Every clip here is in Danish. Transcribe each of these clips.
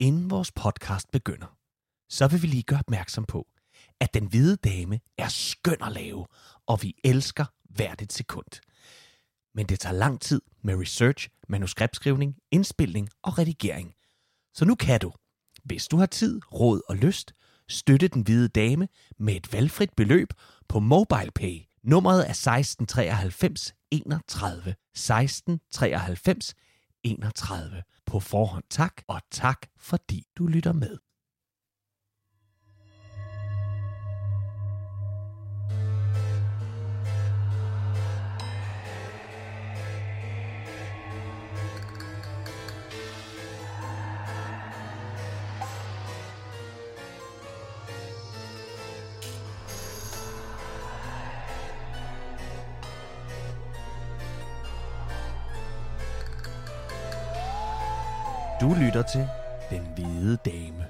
Inden vores podcast begynder, så vil vi lige gøre opmærksom på, at Den Hvide Dame er skøn at lave, og vi elsker hvert et sekund. Men det tager lang tid med research, manuskriptskrivning, indspilning og redigering. Så nu kan du, hvis du har tid, råd og lyst, støtte Den Hvide Dame med et valgfrit beløb på MobilePay. Nummeret er 1693 31 1693 31. På forhånd tak, og tak fordi du lytter med. Du lytter til Den Hvide Dame.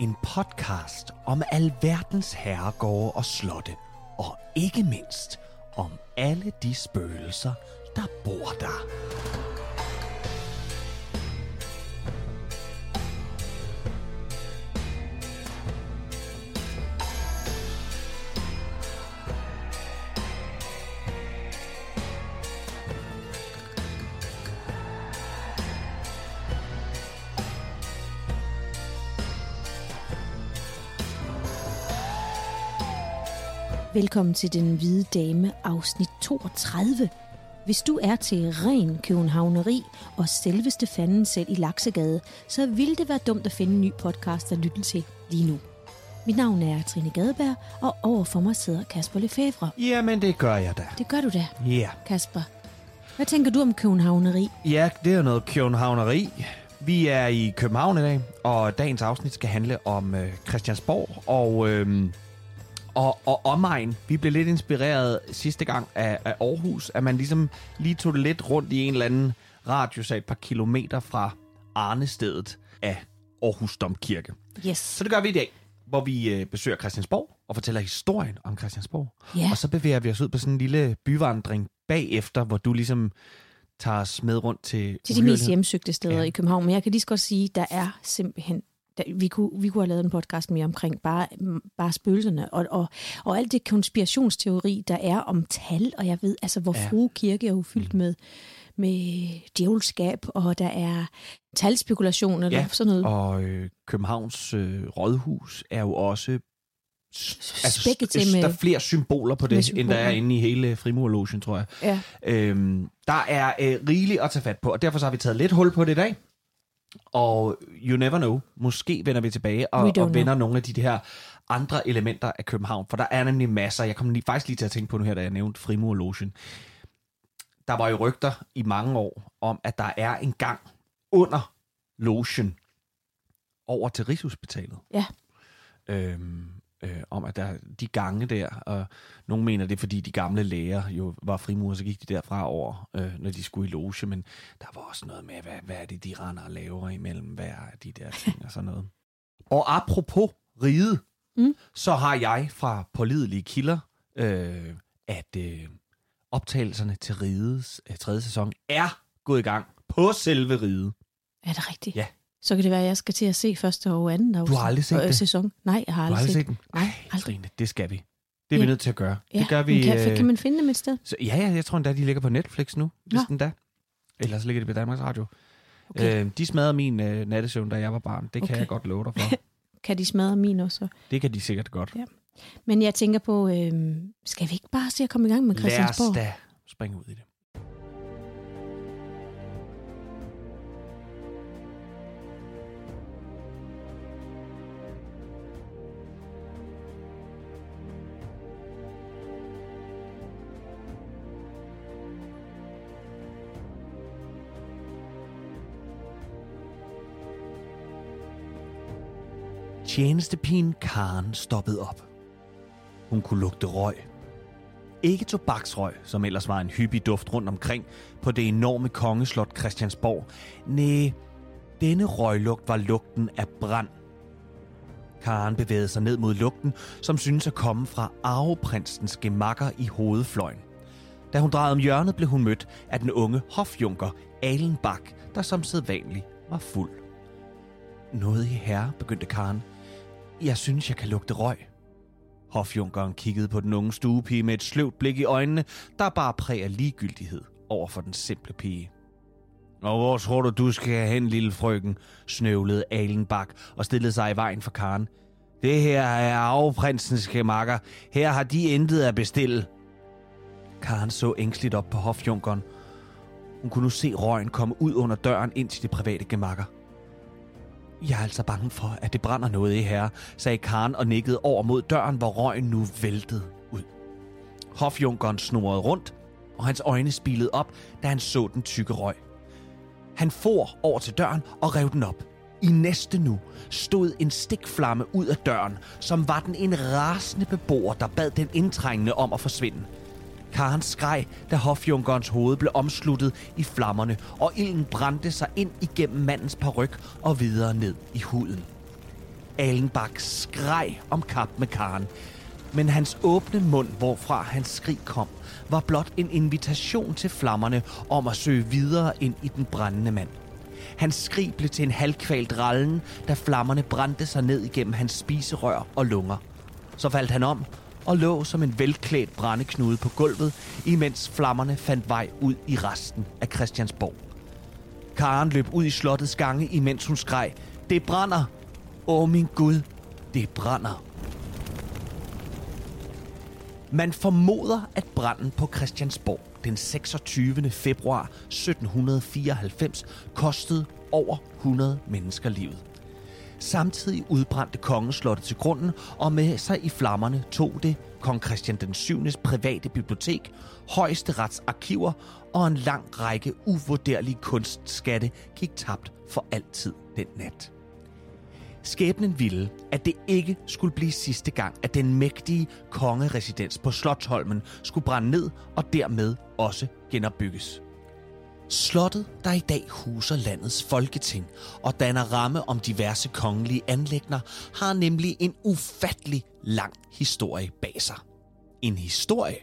En podcast om alverdens herregårde og slotte. Og ikke mindst om alle de spøgelser, der bor der. Velkommen til Den Hvide Dame, afsnit 32. Hvis du er til ren københavneri og selveste fanden selv i Laksegade, så ville det være dumt at finde en ny podcast at lytte til lige nu. Mit navn er Trine Gadeberg, og overfor mig sidder Kasper Lefebvre. Jamen, det gør jeg da. Det gør du da, Ja. Yeah. Kasper. Hvad tænker du om københavneri? Ja, det er noget københavneri. Vi er i København i dag, og dagens afsnit skal handle om øh, Christiansborg og, øh, og, og omegn. Vi blev lidt inspireret sidste gang af, af Aarhus, at man ligesom lige tog det lidt rundt i en eller anden radius af et par kilometer fra Arnestedet af Aarhus Domkirke. Yes. Så det gør vi i dag, hvor vi øh, besøger Christiansborg og fortæller historien om Christiansborg. Ja. Og så bevæger vi os ud på sådan en lille byvandring bagefter, hvor du ligesom tager os med rundt til... Til de mest hjemsøgte steder Ja. ja. i København. Men jeg kan lige så godt sige, der er simpelthen... Der, vi, kunne, vi kunne have lavet en podcast mere omkring bare, bare spøgelserne og, og, og alt det konspirationsteori, der er om tal. Og jeg ved, altså, hvor Ja. Frue Kirke er jo fyldt med, med djævelskab, og der er talspekulation eller Ja, sådan noget. Og øh, Københavns øh, rådhus er jo også... Spækket til med- Der er flere symboler på det, end der er symboler. inde i hele Frimurlogen, tror jeg. Ja. Øhm, der er øh, rigeligt at tage fat på, og derfor så har vi taget lidt hul på det i dag. Og you never know, måske vender vi tilbage og, og vender nogle af de, de her andre elementer af København, for der er nemlig masser. Jeg kom lige, faktisk lige til at tænke på nu her, da jeg nævnte Frimurlogen. Der var jo rygter i mange år om, at der er en gang under logen over til Rigshospitalet. Ja. Øhm, øh, om at der de gange der, og nogle mener det er fordi de gamle læger jo var frimurer, så gik de derfra over, øh, når de skulle i loge, men der var også noget med, hvad, hvad er det, de render og laver imellem hver af de der ting og sådan noget. Og apropos ride, Mm. så har jeg fra pålidelige kilder, øh, at øh, optagelserne til Rides øh, tredje sæson er gået i gang på selve Ride. Er det rigtigt? Ja. Så kan det være, at jeg skal til at se første og anden afsnit. Du har aldrig set øh, det? sæson. Nej, jeg har Du aldrig, har aldrig set den? Nej, Ej, aldrig. Trine, det skal vi. Det er vi Ja. nødt til at gøre. Ja, det gør vi. kan, øh, kan man finde dem et sted? Så, ja, ja, jeg tror endda, de ligger på Netflix nu, hvis Nå. den da. Ellers ligger det på Danmarks Radio. Okay. Øh, de smadrede min øh, nattesøvn, da jeg var barn. Det kan Okay. jeg godt love dig for. Kan de smadre min også? det kan de sikkert godt. Ja. Men jeg tænker på, øh, skal vi ikke bare se at komme i gang med Lad os Christiansborg? da springe ud i det. Tjenestepigen Karen stoppede op. Hun kunne lugte røg. Ikke tobaksrøg, som ellers var en hyppig duft rundt omkring på det enorme kongeslot Christiansborg. Næh, denne røglugt var lugten af brand. Karen bevægede sig ned mod lugten, som synes at komme fra arveprinsens gemakker i hovedfløjen. Da hun drejede om hjørnet, blev hun mødt af den unge hofjunker Alen Bak, der som sædvanlig var fuld. Noget i herre, begyndte Karen. Jeg synes, jeg kan lugte røg. Hofjunkeren kiggede på den unge stuepige med et sløvt blik i øjnene, der bare præg af ligegyldighed over for den simple pige. Og hvor tror du, du skal hen, lille frøken? snøvlede Alenbak og stillede sig i vejen for Karen. Det her er arveprinsens gemakker. Her har de intet at bestille. Karen så ængstligt op på hofjunkeren. Hun kunne nu se røgen komme ud under døren ind til de private gemakker. Jeg er altså bange for, at det brænder noget i her, sagde Karen og nikkede over mod døren, hvor røgen nu væltede ud. Hofjunkeren snurrede rundt, og hans øjne spilede op, da han så den tykke røg. Han for over til døren og rev den op. I næste nu stod en stikflamme ud af døren, som var den en rasende beboer, der bad den indtrængende om at forsvinde. Karen skreg, da hofjunkerens hoved blev omsluttet i flammerne, og ilden brændte sig ind igennem mandens paryk og videre ned i huden. Alenbak skreg om kap med Karen, men hans åbne mund, hvorfra hans skrig kom, var blot en invitation til flammerne om at søge videre ind i den brændende mand. Hans skrig blev til en halvkvalt rallen, da flammerne brændte sig ned igennem hans spiserør og lunger. Så faldt han om og lå som en velklædt brændeknude på gulvet, imens flammerne fandt vej ud i resten af Christiansborg. Karen løb ud i slottets gange, imens hun skreg, Det brænder! Åh min Gud, det brænder! Man formoder, at branden på Christiansborg den 26. februar 1794 kostede over 100 mennesker livet. Samtidig udbrændte kongeslottet til grunden, og med sig i flammerne tog det kong Christian den 7. private bibliotek, højeste retsarkiver og en lang række uvurderlige kunstskatte gik tabt for altid den nat. Skæbnen ville, at det ikke skulle blive sidste gang, at den mægtige kongeresidens på Slottholmen skulle brænde ned og dermed også genopbygges. Slottet, der i dag huser landets folketing og danner ramme om diverse kongelige anlægner, har nemlig en ufattelig lang historie bag sig. En historie,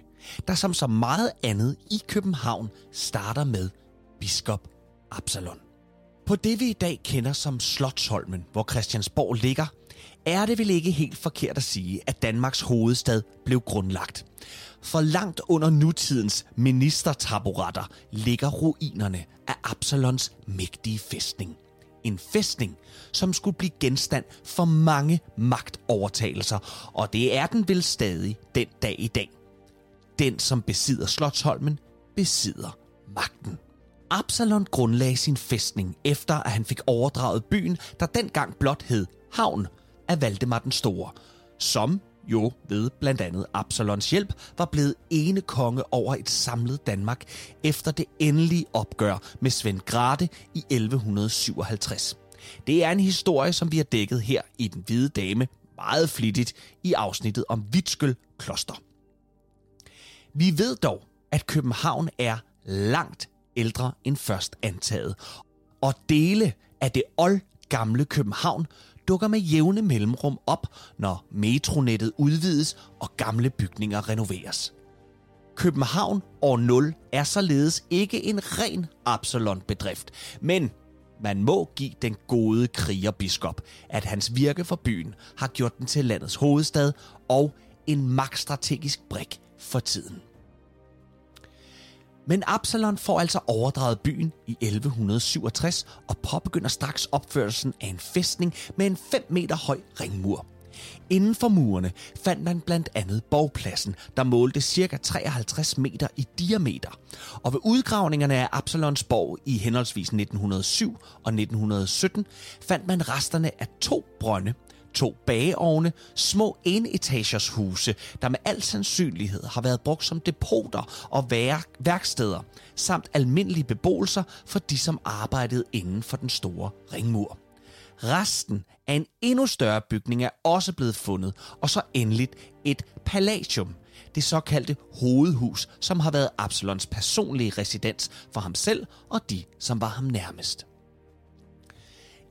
der som så meget andet i København starter med biskop Absalon. På det vi i dag kender som Slotsholmen, hvor Christiansborg ligger, er det vel ikke helt forkert at sige, at Danmarks hovedstad blev grundlagt. For langt under nutidens ministertaburetter ligger ruinerne af Absalons mægtige fæstning. En fæstning, som skulle blive genstand for mange magtovertagelser, og det er den vel stadig den dag i dag. Den, som besidder Slottholmen, besidder magten. Absalon grundlagde sin fæstning efter, at han fik overdraget byen, der dengang blot hed Havn af Valdemar den Store, som jo ved blandt andet Absalons hjælp var blevet ene konge over et samlet Danmark efter det endelige opgør med Svend Grate i 1157. Det er en historie, som vi har dækket her i Den Hvide Dame meget flittigt i afsnittet om Vitskøl Kloster. Vi ved dog, at København er langt ældre end først antaget, og dele af det old gamle København dukker med jævne mellemrum op, når metronettet udvides og gamle bygninger renoveres. København år 0 er således ikke en ren Absalon-bedrift, men man må give den gode krigerbiskop, at hans virke for byen har gjort den til landets hovedstad og en magtstrategisk brik for tiden. Men Absalon får altså overdraget byen i 1167 og påbegynder straks opførelsen af en fæstning med en 5 meter høj ringmur. Inden for murene fandt man blandt andet borgpladsen, der målte ca. 53 meter i diameter. Og ved udgravningerne af Absalons borg i henholdsvis 1907 og 1917 fandt man resterne af to brønde, to bageovne, små enetagers huse, der med al sandsynlighed har været brugt som depoter og værksteder, samt almindelige beboelser for de, som arbejdede inden for den store ringmur. Resten af en endnu større bygning er også blevet fundet, og så endeligt et palladium, det såkaldte hovedhus, som har været Absalons personlige residens for ham selv og de, som var ham nærmest.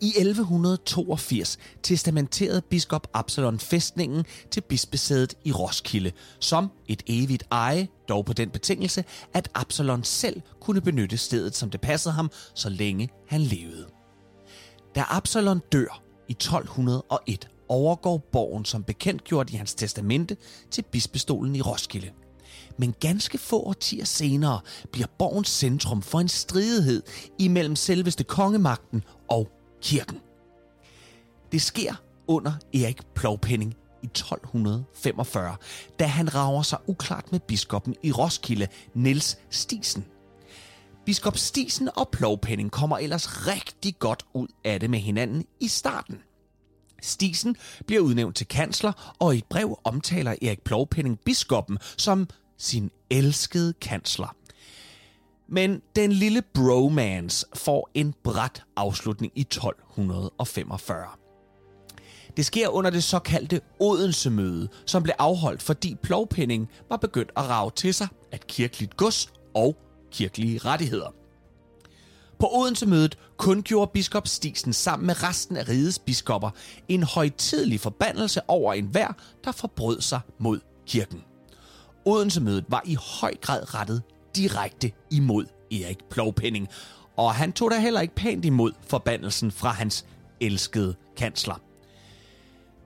I 1182 testamenterede biskop Absalon fæstningen til bispesædet i Roskilde, som et evigt eje, dog på den betingelse, at Absalon selv kunne benytte stedet, som det passede ham, så længe han levede. Da Absalon dør i 1201 overgår borgen som bekendt gjort i hans testamente til bispestolen i Roskilde. Men ganske få årtier senere bliver borgens centrum for en stridighed imellem selveste kongemagten og kirken. Det sker under Erik Plovpenning i 1245, da han rager sig uklart med biskoppen i Roskilde, Niels Stisen. Biskop Stisen og Plovpenning kommer ellers rigtig godt ud af det med hinanden i starten. Stisen bliver udnævnt til kansler, og i et brev omtaler Erik Plovpenning biskoppen som sin elskede kansler. Men den lille bromance får en bræt afslutning i 1245. Det sker under det såkaldte Odense-møde, som blev afholdt, fordi plovpinding var begyndt at rave til sig at kirkeligt gods og kirkelige rettigheder. På Odense-mødet kundgjorde biskop Stisen sammen med resten af rigets biskopper en højtidelig forbandelse over enhver, der forbrød sig mod kirken. Odense-mødet var i høj grad rettet direkte imod Erik Plovpenning, og han tog da heller ikke pænt imod forbandelsen fra hans elskede kansler.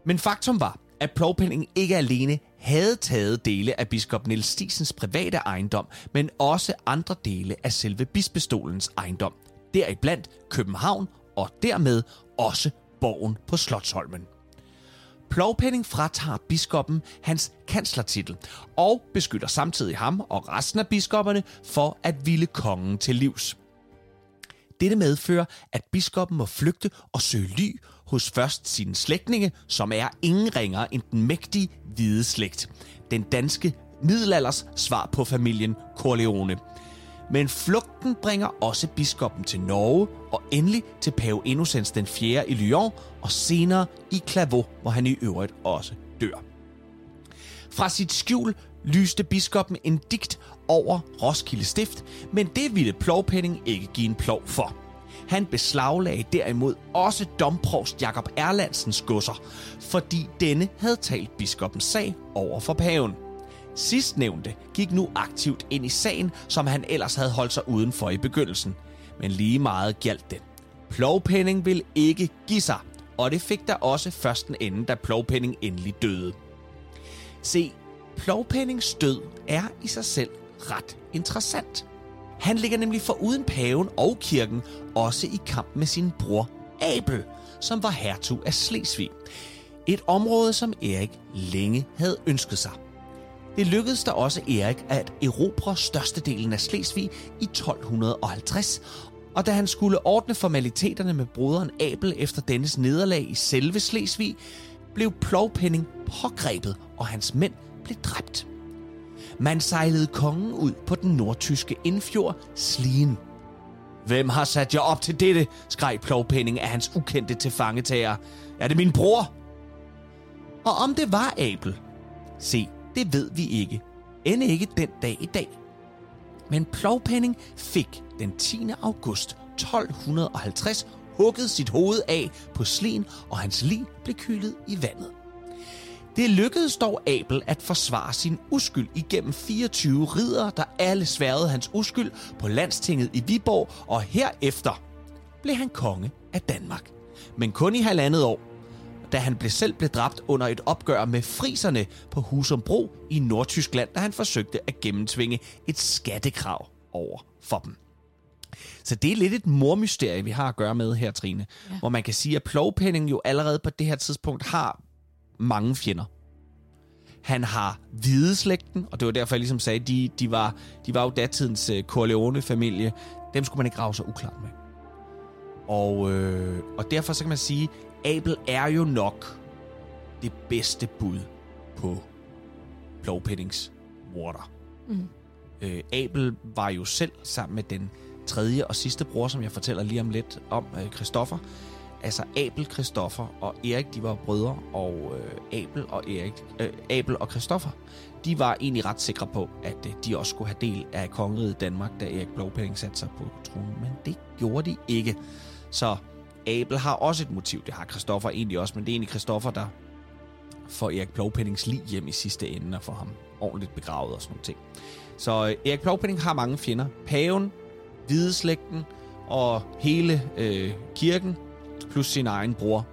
Men faktum var, at Plovpenning ikke alene havde taget dele af biskop Niels Stisens private ejendom, men også andre dele af selve bispestolens ejendom, deriblandt København og dermed også borgen på Slotsholmen. Plovpenning fratager biskoppen hans kanslertitel og beskytter samtidig ham og resten af biskopperne for at ville kongen til livs. Dette medfører, at biskoppen må flygte og søge ly hos først sine slægtninge, som er ingen ringere end den mægtige hvide slægt. Den danske middelalders svar på familien Corleone. Men flugten bringer også biskoppen til Norge og endelig til pave Innocens den 4. i Lyon og senere i Clavaux, hvor han i øvrigt også dør. Fra sit skjul lyste biskoppen en digt over Roskilde Stift, men det ville plovpenning ikke give en plov for. Han beslaglagde derimod også domprovst Jakob Erlandsens godser, fordi denne havde talt biskoppens sag over for paven. Sidstnævnte gik nu aktivt ind i sagen, som han ellers havde holdt sig udenfor i begyndelsen. Men lige meget galt det. Plovpenning ville ikke give sig, og det fik der også først en ende, da Plovpenning endelig døde. Se, Plovpennings død er i sig selv ret interessant. Han ligger nemlig for uden paven og kirken også i kamp med sin bror Abel, som var hertug af Slesvig. Et område, som Erik længe havde ønsket sig. Det lykkedes der også Erik at erobre størstedelen af Slesvig i 1250, og da han skulle ordne formaliteterne med broderen Abel efter dennes nederlag i selve Slesvig, blev Plovpenning pågrebet, og hans mænd blev dræbt. Man sejlede kongen ud på den nordtyske indfjord Slien. Hvem har sat jer op til dette? skreg Plovpenning af hans ukendte tilfangetager. Er det min bror? Og om det var Abel? Se, det ved vi ikke. End ikke den dag i dag. Men Plovpenning fik den 10. august 1250 hugget sit hoved af på slien, og hans lig blev kylet i vandet. Det lykkedes dog Abel at forsvare sin uskyld igennem 24 ridere, der alle sværede hans uskyld på landstinget i Viborg, og herefter blev han konge af Danmark. Men kun i halvandet år, da han blev selv blev dræbt under et opgør med friserne på Husumbro i Nordtyskland, da han forsøgte at gennemtvinge et skattekrav over for dem. Så det er lidt et mormysterie, vi har at gøre med her, Trine. Ja. Hvor man kan sige, at Plovpenning jo allerede på det her tidspunkt har mange fjender. Han har hvideslægten, og det var derfor, jeg ligesom sagde, de, de, var, de var jo datidens uh, Corleone-familie. Dem skulle man ikke grave sig uklart med. Og, øh, og derfor så kan man sige, Abel er jo nok det bedste bud på Plovpennings morder. Mm. Øh, Abel var jo selv sammen med den tredje og sidste bror, som jeg fortæller lige om lidt om, øh, Christoffer. Altså Abel, Christoffer og Erik, de var brødre, og øh, Abel og Erik, øh, Abel og Christoffer, de var egentlig ret sikre på, at øh, de også skulle have del af kongeriget Danmark, da Erik Blåpæring satte sig på tronen, men det gjorde de ikke. Så Abel har også et motiv, det har Christoffer egentlig også, men det er egentlig Christoffer, der får Erik Plovpennings lig hjem i sidste ende og får ham ordentligt begravet og sådan noget ting. Så øh, Erik Plovpenning har mange fjender. Paven, hvideslægten og hele øh, kirken, plus sin egen bror,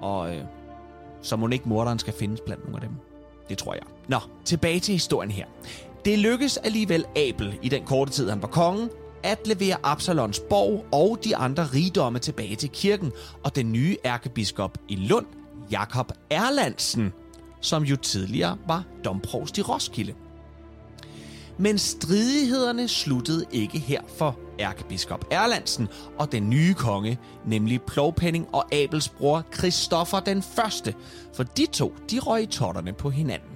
Og øh, så må ikke morderen skal findes blandt nogle af dem. Det tror jeg. Nå, tilbage til historien her. Det lykkes alligevel Abel, i den korte tid han var konge, at levere Absalons borg og de andre rigdomme tilbage til kirken, og den nye ærkebiskop i Lund, Jakob Erlandsen, som jo tidligere var domprovst i Roskilde. Men stridighederne sluttede ikke her for ærkebiskop Erlandsen og den nye konge, nemlig Plovpenning og Abels bror Christoffer den Første, for de to de røg i totterne på hinanden.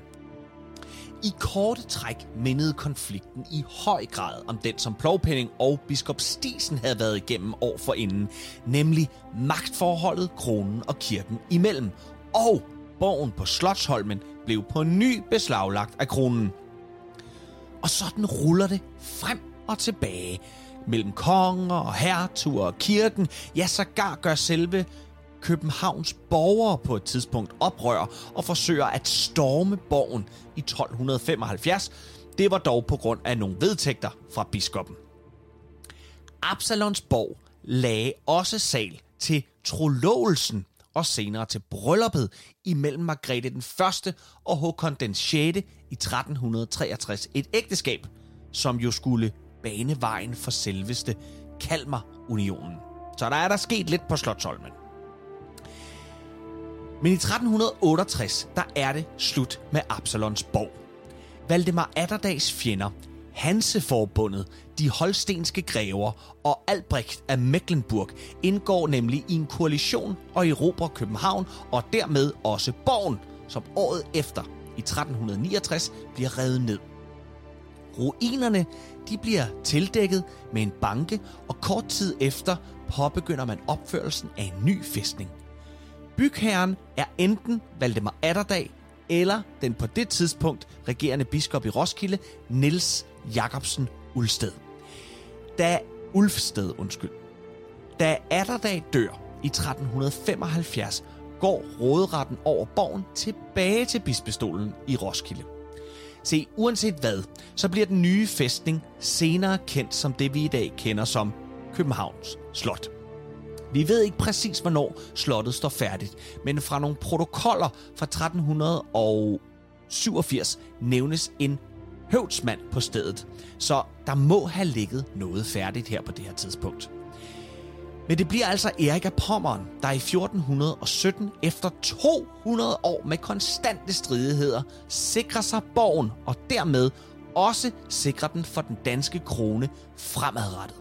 I korte træk mindede konflikten i høj grad om den, som Plovpenning og biskop Stisen havde været igennem år forinden, nemlig magtforholdet kronen og kirken imellem. Og borgen på Slotsholmen blev på ny beslaglagt af kronen. Og sådan ruller det frem og tilbage mellem konger og hertuger og kirken. Ja, sågar gør selve Københavns borgere på et tidspunkt oprør og forsøger at storme borgen i 1275. Det var dog på grund af nogle vedtægter fra biskoppen. Absalons borg lagde også sal til trolåelsen og senere til brylluppet imellem Margrethe den 1. og Håkon den 6. i 1363. Et ægteskab, som jo skulle bane vejen for selveste Kalmarunionen. Så der er der sket lidt på Slottholmen. Men i 1368, der er det slut med Absalons borg. Valdemar Atterdags fjender, Hanseforbundet, de holstenske grever og Albrecht af Mecklenburg indgår nemlig i en koalition og erobrer København og dermed også borgen, som året efter i 1369 bliver revet ned. Ruinerne de bliver tildækket med en banke, og kort tid efter påbegynder man opførelsen af en ny fæstning. Bygherren er enten Valdemar Atterdag eller den på det tidspunkt regerende biskop i Roskilde, Niels Jacobsen Ulsted. Da Ulfsted, undskyld. Da Atterdag dør i 1375, går råderetten over borgen tilbage til bispestolen i Roskilde. Se, uanset hvad, så bliver den nye fæstning senere kendt som det, vi i dag kender som Københavns Slot. Vi ved ikke præcis, hvornår slottet står færdigt, men fra nogle protokoller fra 1387 nævnes en høvdsmand på stedet, så der må have ligget noget færdigt her på det her tidspunkt. Men det bliver altså Erik af Pommern, der i 1417 efter 200 år med konstante stridigheder sikrer sig borgen og dermed også sikrer den for den danske krone fremadrettet.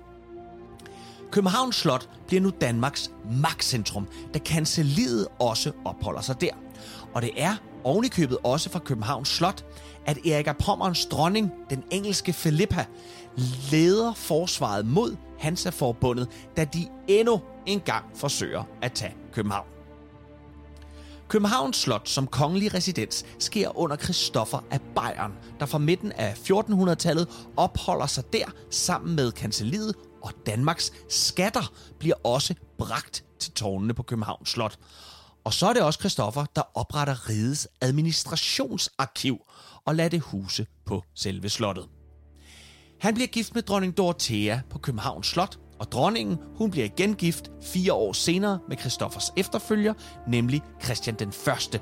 Københavns Slot bliver nu Danmarks magtcentrum, da kanseliet også opholder sig der. Og det er ovenikøbet også fra Københavns Slot, at Erik af Pommerns dronning, den engelske Philippa, leder forsvaret mod Hansa-forbundet, da de endnu en gang forsøger at tage København. Københavns Slot som kongelig residens sker under Christoffer af Bayern, der fra midten af 1400-tallet opholder sig der sammen med kanseliet og Danmarks skatter bliver også bragt til tårnene på Københavns Slot. Og så er det også Christoffer, der opretter Rides administrationsarkiv og lader det huse på selve slottet. Han bliver gift med dronning Dorothea på Københavns Slot, og dronningen hun bliver igen gift fire år senere med Christoffers efterfølger, nemlig Christian den Første.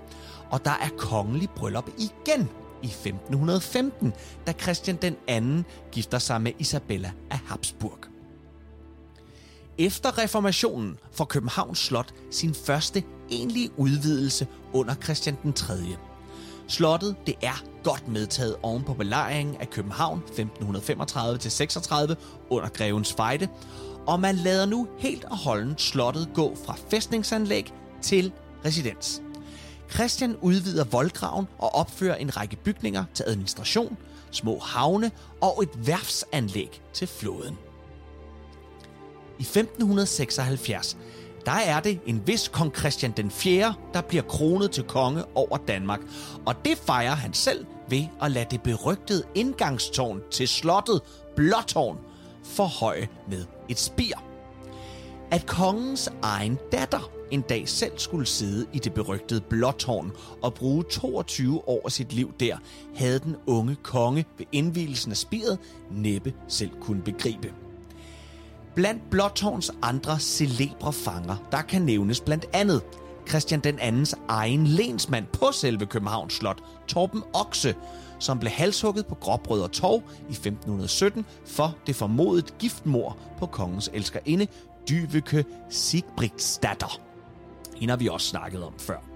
Og der er kongelig bryllup igen i 1515, da Christian den anden gifter sig med Isabella af Habsburg. Efter reformationen får Københavns Slot sin første egentlige udvidelse under Christian den 3. Slottet det er godt medtaget oven på belejringen af København 1535-36 under Grevens Fejde, og man lader nu helt og holdent slottet gå fra fæstningsanlæg til residens. Christian udvider voldgraven og opfører en række bygninger til administration, små havne og et værfsanlæg til floden. I 1576, der er det en vis kong Christian den 4., der bliver kronet til konge over Danmark. Og det fejrer han selv ved at lade det berygtede indgangstårn til slottet Blåtårn forhøje med et spir. At kongens egen datter en dag selv skulle sidde i det berygtede Blåtårn og bruge 22 år af sit liv der, havde den unge konge ved indvielsen af spiret næppe selv kunne begribe. Blandt Blåtårns andre celebre fanger, der kan nævnes blandt andet Christian den andens egen lensmand på selve Københavns Slot, Torben Okse, som blev halshugget på Gråbrød Torv i 1517 for det formodet giftmor på kongens elskerinde, Dyveke Sigbrigsdatter. Hende har vi også snakket om før.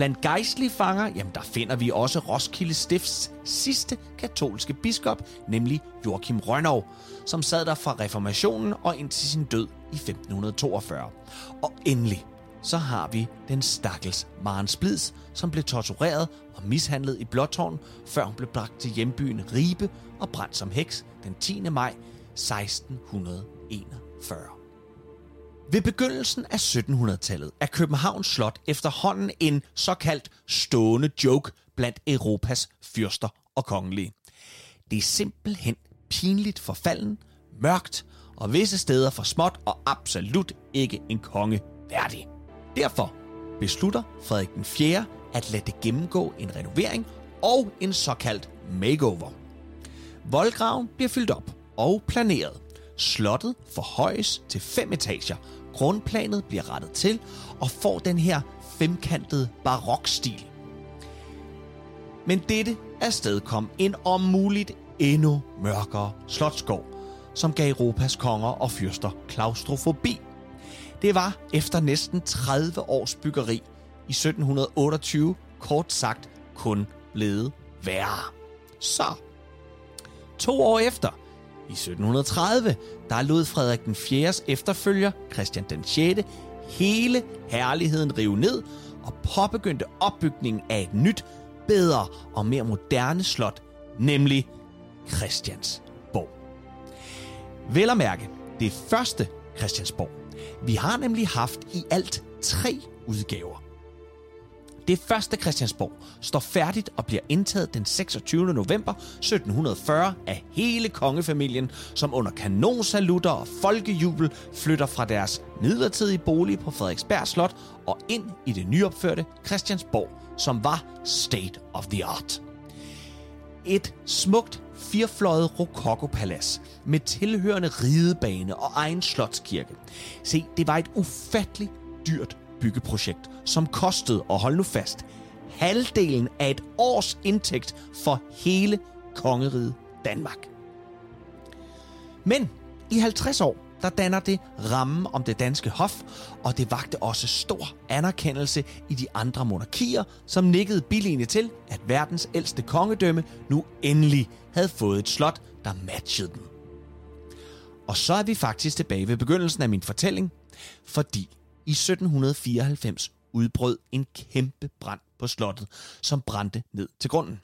Blandt gejstlige fanger, jamen der finder vi også Roskilde Stifts sidste katolske biskop, nemlig Joachim Rønnow, som sad der fra reformationen og indtil sin død i 1542. Og endelig, så har vi den stakkels Maren Splids, som blev tortureret og mishandlet i Blåtårn, før hun blev bragt til hjembyen Ribe og brændt som heks den 10. maj 1641. Ved begyndelsen af 1700-tallet er Københavns Slot efterhånden en såkaldt stående joke blandt Europas fyrster og kongelige. Det er simpelthen pinligt forfalden, mørkt og visse steder for småt og absolut ikke en konge værdig. Derfor beslutter Frederik den 4. at lade det gennemgå en renovering og en såkaldt makeover. Voldgraven bliver fyldt op og planeret. Slottet forhøjes til fem etager. Grundplanet bliver rettet til og får den her femkantede barokstil. Men dette afstedkom en om muligt endnu mørkere slotskov, som gav Europas konger og fyrster klaustrofobi. Det var efter næsten 30 års byggeri i 1728 kort sagt kun blevet værre. Så, to år efter, i 1730, der lod Frederik den 4. efterfølger, Christian den 6., hele herligheden rive ned og påbegyndte opbygningen af et nyt, bedre og mere moderne slot, nemlig Christiansborg. Vel at mærke, det første Christiansborg. Vi har nemlig haft i alt tre udgaver. Det første Christiansborg står færdigt og bliver indtaget den 26. november 1740 af hele kongefamilien, som under kanonsalutter og folkejubel flytter fra deres midlertidige bolig på Frederiksberg Slot og ind i det nyopførte Christiansborg, som var state of the art. Et smukt firefløjet rokokopalads med tilhørende ridebane og egen slotskirke. Se, det var et ufatteligt dyrt byggeprojekt, som kostede, og hold nu fast, halvdelen af et års indtægt for hele kongeriget Danmark. Men i 50 år, der danner det rammen om det danske hof, og det vagte også stor anerkendelse i de andre monarkier, som nikkede billigende til, at verdens ældste kongedømme nu endelig havde fået et slot, der matchede dem. Og så er vi faktisk tilbage ved begyndelsen af min fortælling, fordi i 1794 udbrød en kæmpe brand på slottet, som brændte ned til grunden.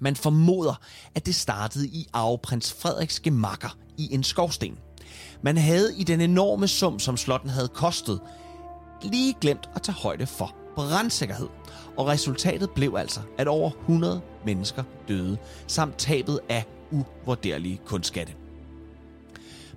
Man formoder, at det startede i arveprins Frederiks gemakker i en skovsten. Man havde i den enorme sum, som slotten havde kostet, lige glemt at tage højde for brandsikkerhed. Og resultatet blev altså, at over 100 mennesker døde, samt tabet af uvurderlige kunstskatte.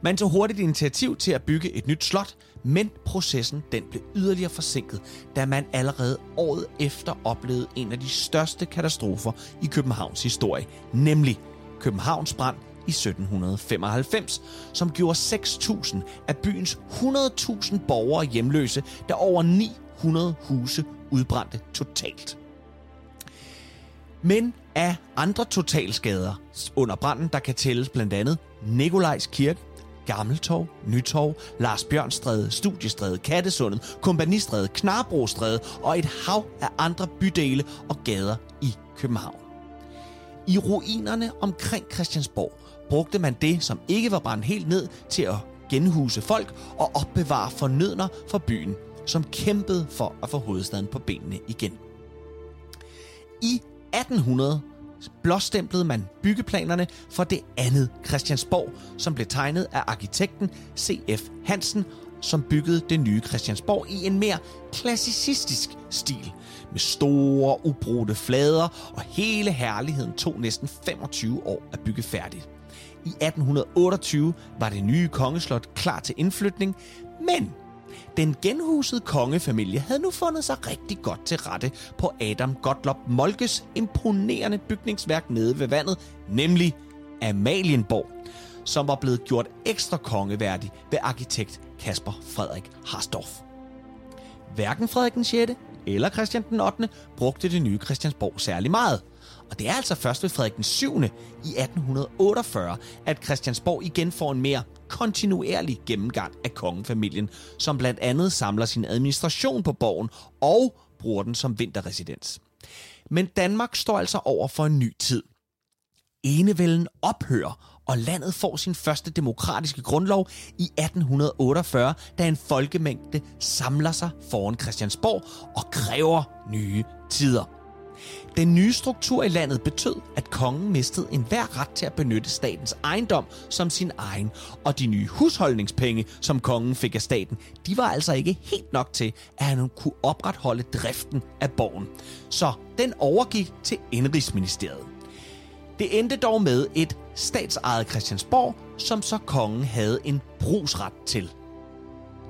Man tog hurtigt initiativ til at bygge et nyt slot, men processen den blev yderligere forsinket, da man allerede året efter oplevede en af de største katastrofer i Københavns historie, nemlig Københavns brand i 1795, som gjorde 6.000 af byens 100.000 borgere hjemløse, da over 900 huse udbrændte totalt. Men af andre totalskader under branden, der kan tælles blandt andet Nikolajs Kirke, Gammeltorv, Nytorv, Lars Bjørnstræde, Studiestræde, Kattesundet, Kompanistræde, Knarbrostræde og et hav af andre bydele og gader i København. I ruinerne omkring Christiansborg brugte man det, som ikke var brændt helt ned, til at genhuse folk og opbevare fornødner for byen, som kæmpede for at få hovedstaden på benene igen. I 1800 blåstemplede man byggeplanerne for det andet Christiansborg, som blev tegnet af arkitekten C.F. Hansen, som byggede det nye Christiansborg i en mere klassicistisk stil, med store, ubrudte flader, og hele herligheden tog næsten 25 år at bygge færdigt. I 1828 var det nye kongeslot klar til indflytning, men den genhusede kongefamilie havde nu fundet sig rigtig godt til rette på Adam Gottlob Molkes imponerende bygningsværk nede ved vandet, nemlig Amalienborg, som var blevet gjort ekstra kongeværdig ved arkitekt Kasper Frederik Harsdorff. hverken Frederik den 6. eller Christian den 8. brugte det nye Christiansborg særlig meget. Og det er altså først ved Frederik den 7. i 1848, at Christiansborg igen får en mere kontinuerlig gennemgang af kongefamilien, som blandt andet samler sin administration på borgen og bruger den som vinterresidens. Men Danmark står altså over for en ny tid. Enevælden ophører, og landet får sin første demokratiske grundlov i 1848, da en folkemængde samler sig foran Christiansborg og kræver nye tider. Den nye struktur i landet betød, at kongen mistede enhver ret til at benytte statens ejendom som sin egen, og de nye husholdningspenge, som kongen fik af staten, de var altså ikke helt nok til, at han kunne opretholde driften af borgen. Så den overgik til Indrigsministeriet. Det endte dog med et statsejet Christiansborg, som så kongen havde en brugsret til.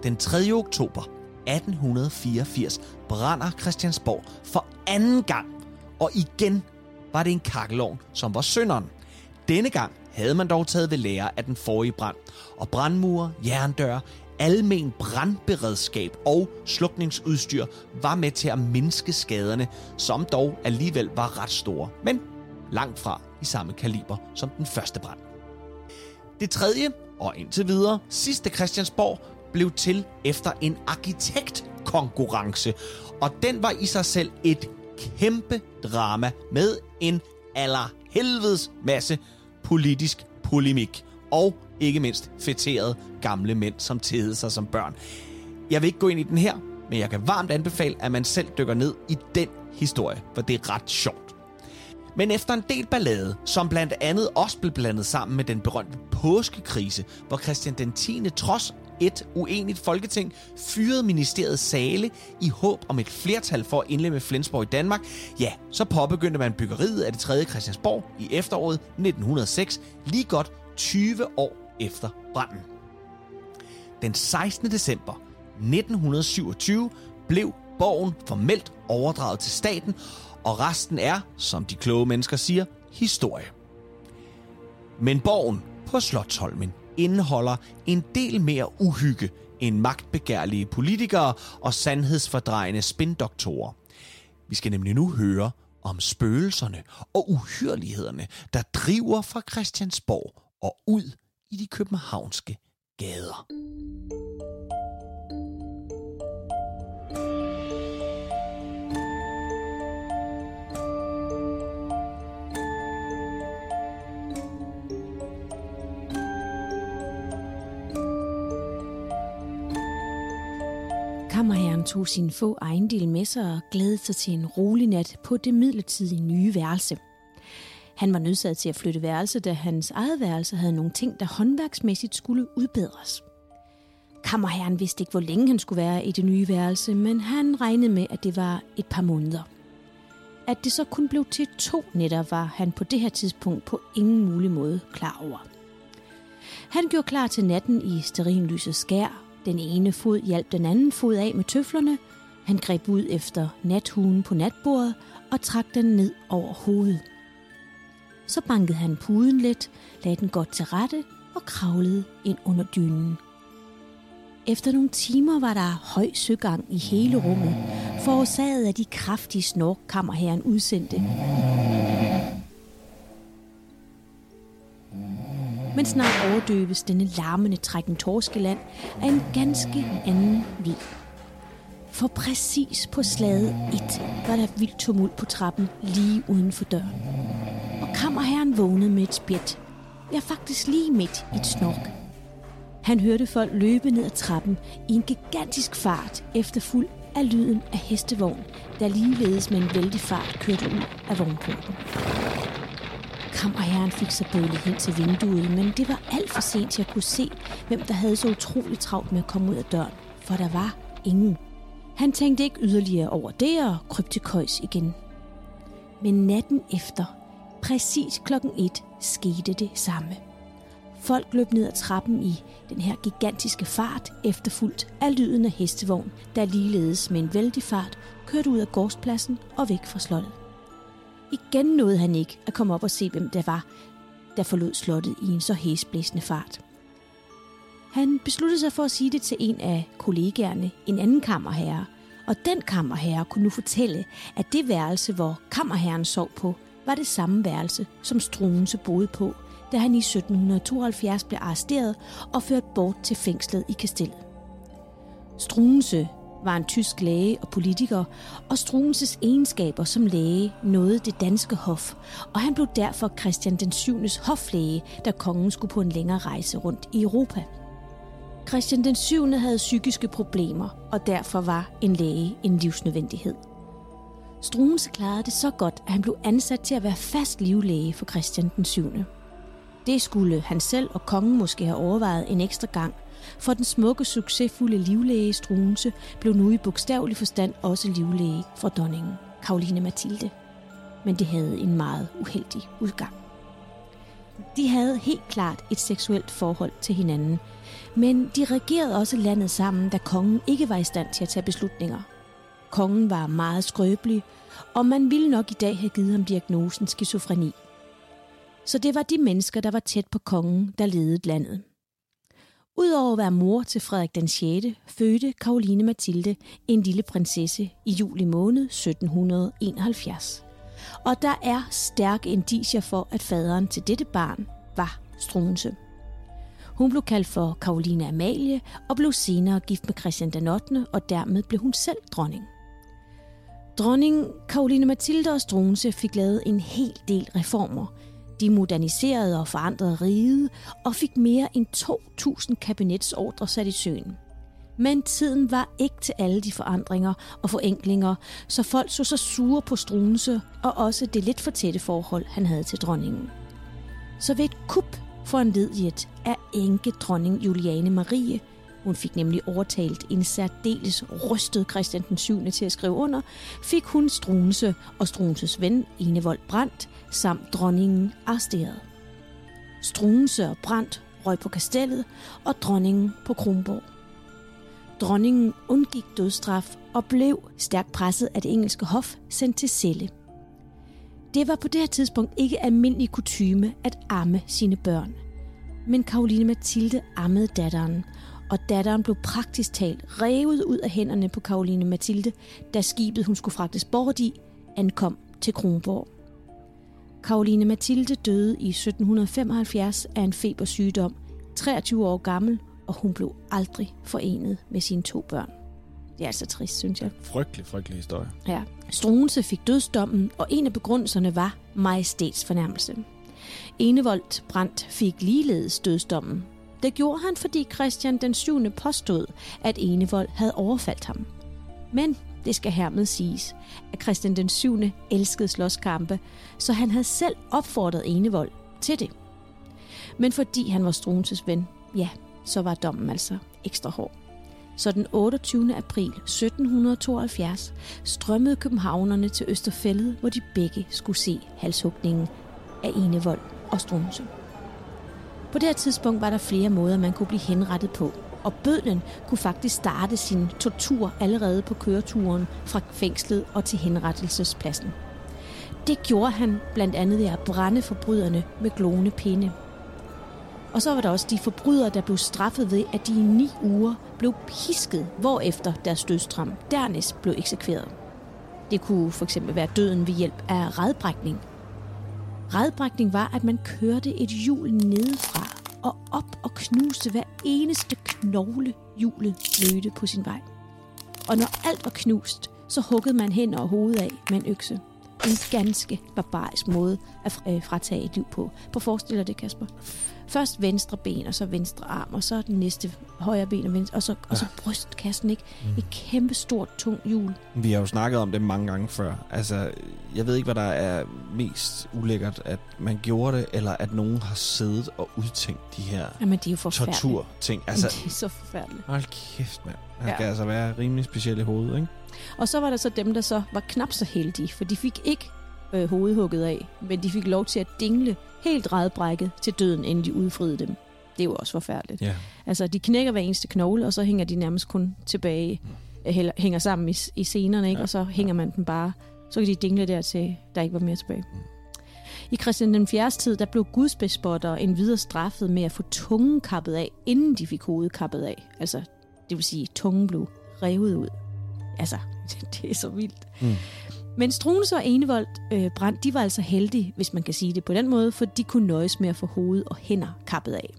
Den 3. oktober 1884 brænder Christiansborg for anden gang, og igen var det en kakkelovn, som var synderen. Denne gang havde man dog taget ved lære af den forrige brand, og brandmure, jerndøre, almen brandberedskab og slukningsudstyr var med til at mindske skaderne, som dog alligevel var ret store, men langt fra i samme kaliber som den første brand. Det tredje, og indtil videre sidste Christiansborg, blev til efter en arkitektkonkurrence, og den var i sig selv et kæmpe drama med en allerhelvedes masse politisk polemik og ikke mindst fætterede gamle mænd, som tædede sig som børn. Jeg vil ikke gå ind i den her, men jeg kan varmt anbefale, at man selv dykker ned i den historie, for det er ret sjovt. Men efter en del ballade, som blandt andet også blev blandet sammen med den berømte påskekrise, hvor Christian den 10. trods et uenigt folketing fyrede ministeriet Sale i håb om et flertal for at indlemme Flensborg i Danmark, ja, så påbegyndte man byggeriet af det tredje Christiansborg i efteråret 1906, lige godt 20 år efter branden. Den 16. december 1927 blev borgen formelt overdraget til staten, og resten er, som de kloge mennesker siger, historie. Men borgen på Slottholmen indeholder en del mere uhygge end magtbegærlige politikere og sandhedsfordrejende spindoktorer. Vi skal nemlig nu høre om spøgelserne og uhyrlighederne, der driver fra Christiansborg og ud i de københavnske gader. Kammerherren tog sin få ejendel med sig og glædede sig til en rolig nat på det midlertidige nye værelse. Han var nødsaget til at flytte værelse, da hans eget værelse havde nogle ting, der håndværksmæssigt skulle udbedres. Kammerherren vidste ikke, hvor længe han skulle være i det nye værelse, men han regnede med, at det var et par måneder. At det så kun blev til to nætter, var han på det her tidspunkt på ingen mulig måde klar over. Han gjorde klar til natten i sterinlysets skær den ene fod hjalp den anden fod af med tøflerne. Han greb ud efter nathugen på natbordet og trak den ned over hovedet. Så bankede han puden lidt, lagde den godt til rette og kravlede ind under dynen. Efter nogle timer var der høj søgang i hele rummet, forårsaget af de kraftige snorkkammer herren udsendte. Men snart overdøves denne larmende trækken torskeland af en ganske anden lyd. For præcis på slaget et var der vildt tumult på trappen lige uden for døren. Og kammerherren vågnede med et spjæt. Ja, faktisk lige midt i et snork. Han hørte folk løbe ned ad trappen i en gigantisk fart efterfuld af lyden af hestevogn, der ligeledes med en vældig fart kørte ud af vognporten. Kammerherren fik sig bølet hen til vinduet, men det var alt for sent til at kunne se, hvem der havde så utroligt travlt med at komme ud af døren, for der var ingen. Han tænkte ikke yderligere over det og kryb til køjs igen. Men natten efter, præcis klokken et, skete det samme. Folk løb ned ad trappen i den her gigantiske fart, efterfulgt af lyden af hestevogn, der ligeledes med en vældig fart kørte ud af gårdspladsen og væk fra slottet. Igen nåede han ikke at komme op og se, hvem det var, der forlod slottet i en så hæsblæsende fart. Han besluttede sig for at sige det til en af kollegaerne, en anden kammerherre, Og den kammerherre kunne nu fortælle, at det værelse, hvor kammerherren sov på, var det samme værelse, som Struense boede på, da han i 1772 blev arresteret og ført bort til fængslet i Kastellet. Struense var en tysk læge og politiker, og Struenses egenskaber som læge nåede det danske hof, og han blev derfor Christian den 7. hoflæge, da kongen skulle på en længere rejse rundt i Europa. Christian den 7. havde psykiske problemer, og derfor var en læge en livsnødvendighed. Struense klarede det så godt, at han blev ansat til at være fast livlæge for Christian den 7. Det skulle han selv og kongen måske have overvejet en ekstra gang, for den smukke, succesfulde livlæge Struense blev nu i bogstavelig forstand også livlæge for dronningen, Karoline Mathilde. Men det havde en meget uheldig udgang. De havde helt klart et seksuelt forhold til hinanden, men de regerede også landet sammen, da kongen ikke var i stand til at tage beslutninger. Kongen var meget skrøbelig, og man ville nok i dag have givet ham diagnosen skizofreni. Så det var de mennesker, der var tæt på kongen, der ledede landet. Udover at være mor til Frederik den 6., fødte Karoline Mathilde en lille prinsesse i juli måned 1771. Og der er stærke indicier for, at faderen til dette barn var Strunse. Hun blev kaldt for Karoline Amalie og blev senere gift med Christian den 8., og dermed blev hun selv dronning. Dronning Karoline Mathilde og Strunse fik lavet en hel del reformer. De moderniserede og forandrede riget og fik mere end 2.000 kabinetsordre sat i søen. Men tiden var ikke til alle de forandringer og forenklinger, så folk så sig sure på Strunse og også det lidt for tætte forhold, han havde til dronningen. Så ved et kup foranlediget af enke dronning Juliane Marie. Hun fik nemlig overtalt en særdeles rystet Christian den 7. til at skrive under, fik hun Strunse og Struenses ven Enevold Brandt samt dronningen arresteret. Struense og Brandt røg på kastellet og dronningen på Kronborg. Dronningen undgik dødstraf og blev stærkt presset af det engelske hof sendt til celle. Det var på det her tidspunkt ikke almindelig kutyme at amme sine børn. Men Karoline Mathilde ammede datteren, og datteren blev praktisk talt revet ud af hænderne på Karoline Mathilde, da skibet, hun skulle fragtes bort i, ankom til Kronborg. Karoline Mathilde døde i 1775 af en febersygdom, 23 år gammel, og hun blev aldrig forenet med sine to børn. Det er altså trist, synes jeg. Frygtelig, frygtelig historie. Ja. Struense fik dødsdommen, og en af begrundelserne var majestætsfornærmelse. Enevold Brandt fik ligeledes dødsdommen. Det gjorde han, fordi Christian den 7. påstod, at Enevold havde overfaldt ham. Men det skal hermed siges, at Christian den 7. elskede slåskampe, så han havde selv opfordret Enevold til det. Men fordi han var Struenses ven, ja, så var dommen altså ekstra hård. Så den 28. april 1772 strømmede københavnerne til Østerfællet, hvor de begge skulle se halshugningen af Enevold og Struense. På det her tidspunkt var der flere måder, man kunne blive henrettet på, og bødlen kunne faktisk starte sin tortur allerede på køreturen fra fængslet og til henrettelsespladsen. Det gjorde han blandt andet ved at brænde forbryderne med glående pinde. Og så var der også de forbrydere, der blev straffet ved, at de i ni uger blev pisket, hvorefter deres dødstram dernæst blev eksekveret. Det kunne for eksempel være døden ved hjælp af redbrækning. Redbrækning var, at man kørte et hjul nedefra og op og knuste hver eneste knogle hjulet mødte på sin vej. Og når alt var knust, så huggede man hen og hovedet af med en økse. En ganske barbarisk måde at øh, fratage et liv på. På forestiller det, Kasper. Først venstre ben, og så venstre arm, og så den næste højre ben, og, venstre, og, så, og så brystkassen, ikke? Mm. Et kæmpe stort, tungt hjul. Vi har jo snakket om det mange gange før. Altså, jeg ved ikke, hvad der er mest ulækkert, at man gjorde det, eller at nogen har siddet og udtænkt de her Jamen, det er jo tortur-ting. Altså, det er så forfærdeligt. hold kæft, mand. Han Ja. kan altså være rimelig speciel i hovedet, ikke? Og så var der så dem, der så var knap så heldige, for de fik ikke øh, hovedhugget af, men de fik lov til at dingle helt redbrækket til døden, inden de udfriede dem. Det er jo også forfærdeligt. Ja. Altså, de knækker hver eneste knogle, og så hænger de nærmest kun tilbage, øh, heller- hænger sammen i, i scenerne, ikke? Ja. og så hænger man dem bare, så kan de dingle der til, der ikke var mere tilbage. I Christian den 4. tid, der blev gudsbespotter en videre straffet med at få tungen kappet af, inden de fik hovedet kappet af. Altså, det vil sige, tungen blev revet ud. Altså, det er så vildt. Mm. Men Struense og Enevold øh, Brand, de var altså heldige, hvis man kan sige det på den måde, for de kunne nøjes med at få hoved og hænder kappet af.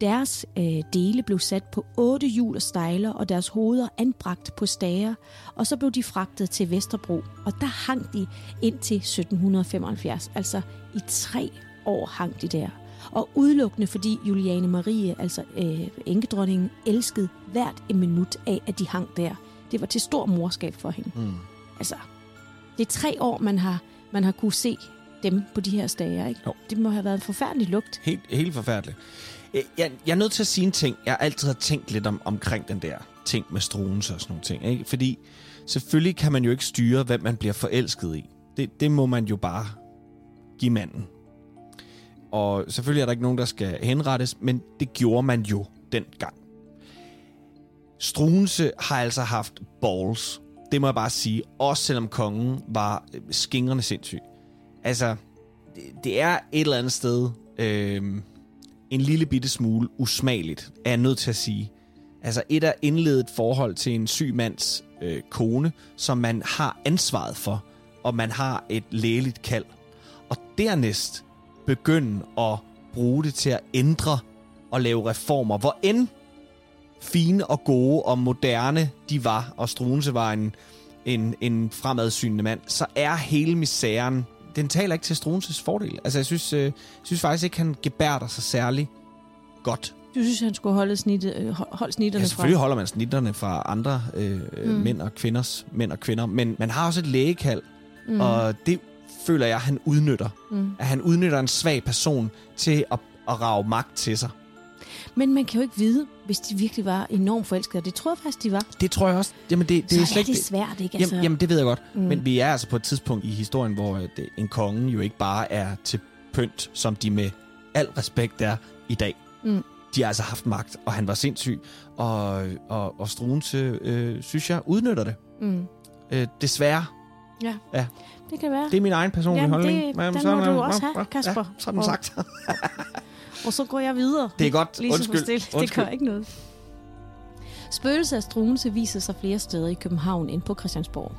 Deres øh, dele blev sat på otte hjul og stejler, og deres hoveder anbragt på stager, og så blev de fragtet til Vesterbro, og der hang de indtil 1775. Altså i tre år hang de der. Og udelukkende fordi Juliane Marie, altså øh, enkedronningen, elskede hvert en minut af, at de hang der. Det var til stor morskab for hende. Mm. Altså, det er tre år, man har, man har kunne se dem på de her stager, ikke? Jo. Det må have været en forfærdelig lugt. Helt, helt forfærdeligt. Jeg, jeg, jeg er nødt til at sige en ting. Jeg har altid har tænkt lidt om, omkring den der ting med struense og sådan nogle ting. Ikke? Fordi selvfølgelig kan man jo ikke styre, hvem man bliver forelsket i. Det, det må man jo bare give manden. Og selvfølgelig er der ikke nogen, der skal henrettes, men det gjorde man jo dengang. Struense har altså haft balls. Det må jeg bare sige. Også selvom kongen var øh, skingrende sindssyg. Altså, det, det er et eller andet sted øh, en lille bitte smule usmageligt, er jeg nødt til at sige. Altså, et er indledet forhold til en syg mands øh, kone, som man har ansvaret for, og man har et lægeligt kald. Og dernæst begynde at bruge det til at ændre og lave reformer, hvor end fine og gode og moderne de var, og Struense var en, en, en fremadsynende mand, så er hele misæren, den taler ikke til Struenses fordel. Altså, jeg synes, øh, jeg synes faktisk ikke, han gebærder sig særlig godt. Du synes, han skulle holde, snittet, øh, hold- holde snitterne Ja, fra? selvfølgelig holder man snitterne fra andre øh, mm. Mm. mænd og kvinders mænd og kvinder, men man har også et lægekald, mm. og det føler jeg, han udnytter. Mm. At han udnytter en svag person til at, at rage magt til sig. Men man kan jo ikke vide, hvis de virkelig var enormt forelskede. og Det tror jeg faktisk, de var. Det tror jeg også. Jamen, det, det Det er så slet er det svært, ikke? Jamen, jamen, det ved jeg godt. Mm. Men vi er altså på et tidspunkt i historien, hvor øh, det, en konge jo ikke bare er til pynt, som de med al respekt er i dag. Mm. De har altså haft magt, og han var sindssyg. Og, og, og Struense, øh, synes jeg, udnytter det. Mm. Øh, desværre. Ja. Ja. det kan være. Det er min egen personlige Jamen, holdning. det- Men den må du også have, Kasper. Ja, sådan sagt. Og så går jeg videre. Det er godt. Lige så Undskyld. stille. Det Undskyld. gør ikke noget. Spøgelset af Struense viser sig flere steder i København end på Christiansborg.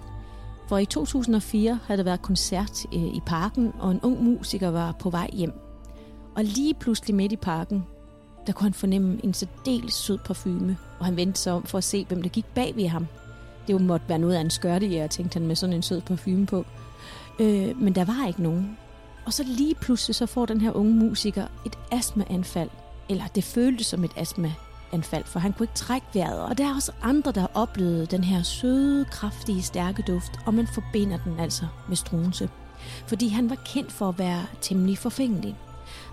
For i 2004 havde der været koncert øh, i parken, og en ung musiker var på vej hjem. Og lige pludselig midt i parken, der kunne han fornemme en særdeles sød parfume, og han vendte sig om for at se, hvem der gik bag ved ham. Det måtte være noget af en skørtejæger, tænkte han med sådan en sød parfume på. Øh, men der var ikke nogen. Og så lige pludselig så får den her unge musiker et astmaanfald. Eller det føltes som et astmaanfald, for han kunne ikke trække vejret. Og der er også andre, der har oplevet den her søde, kraftige, stærke duft, og man forbinder den altså med Strunse. Fordi han var kendt for at være temmelig forfængelig.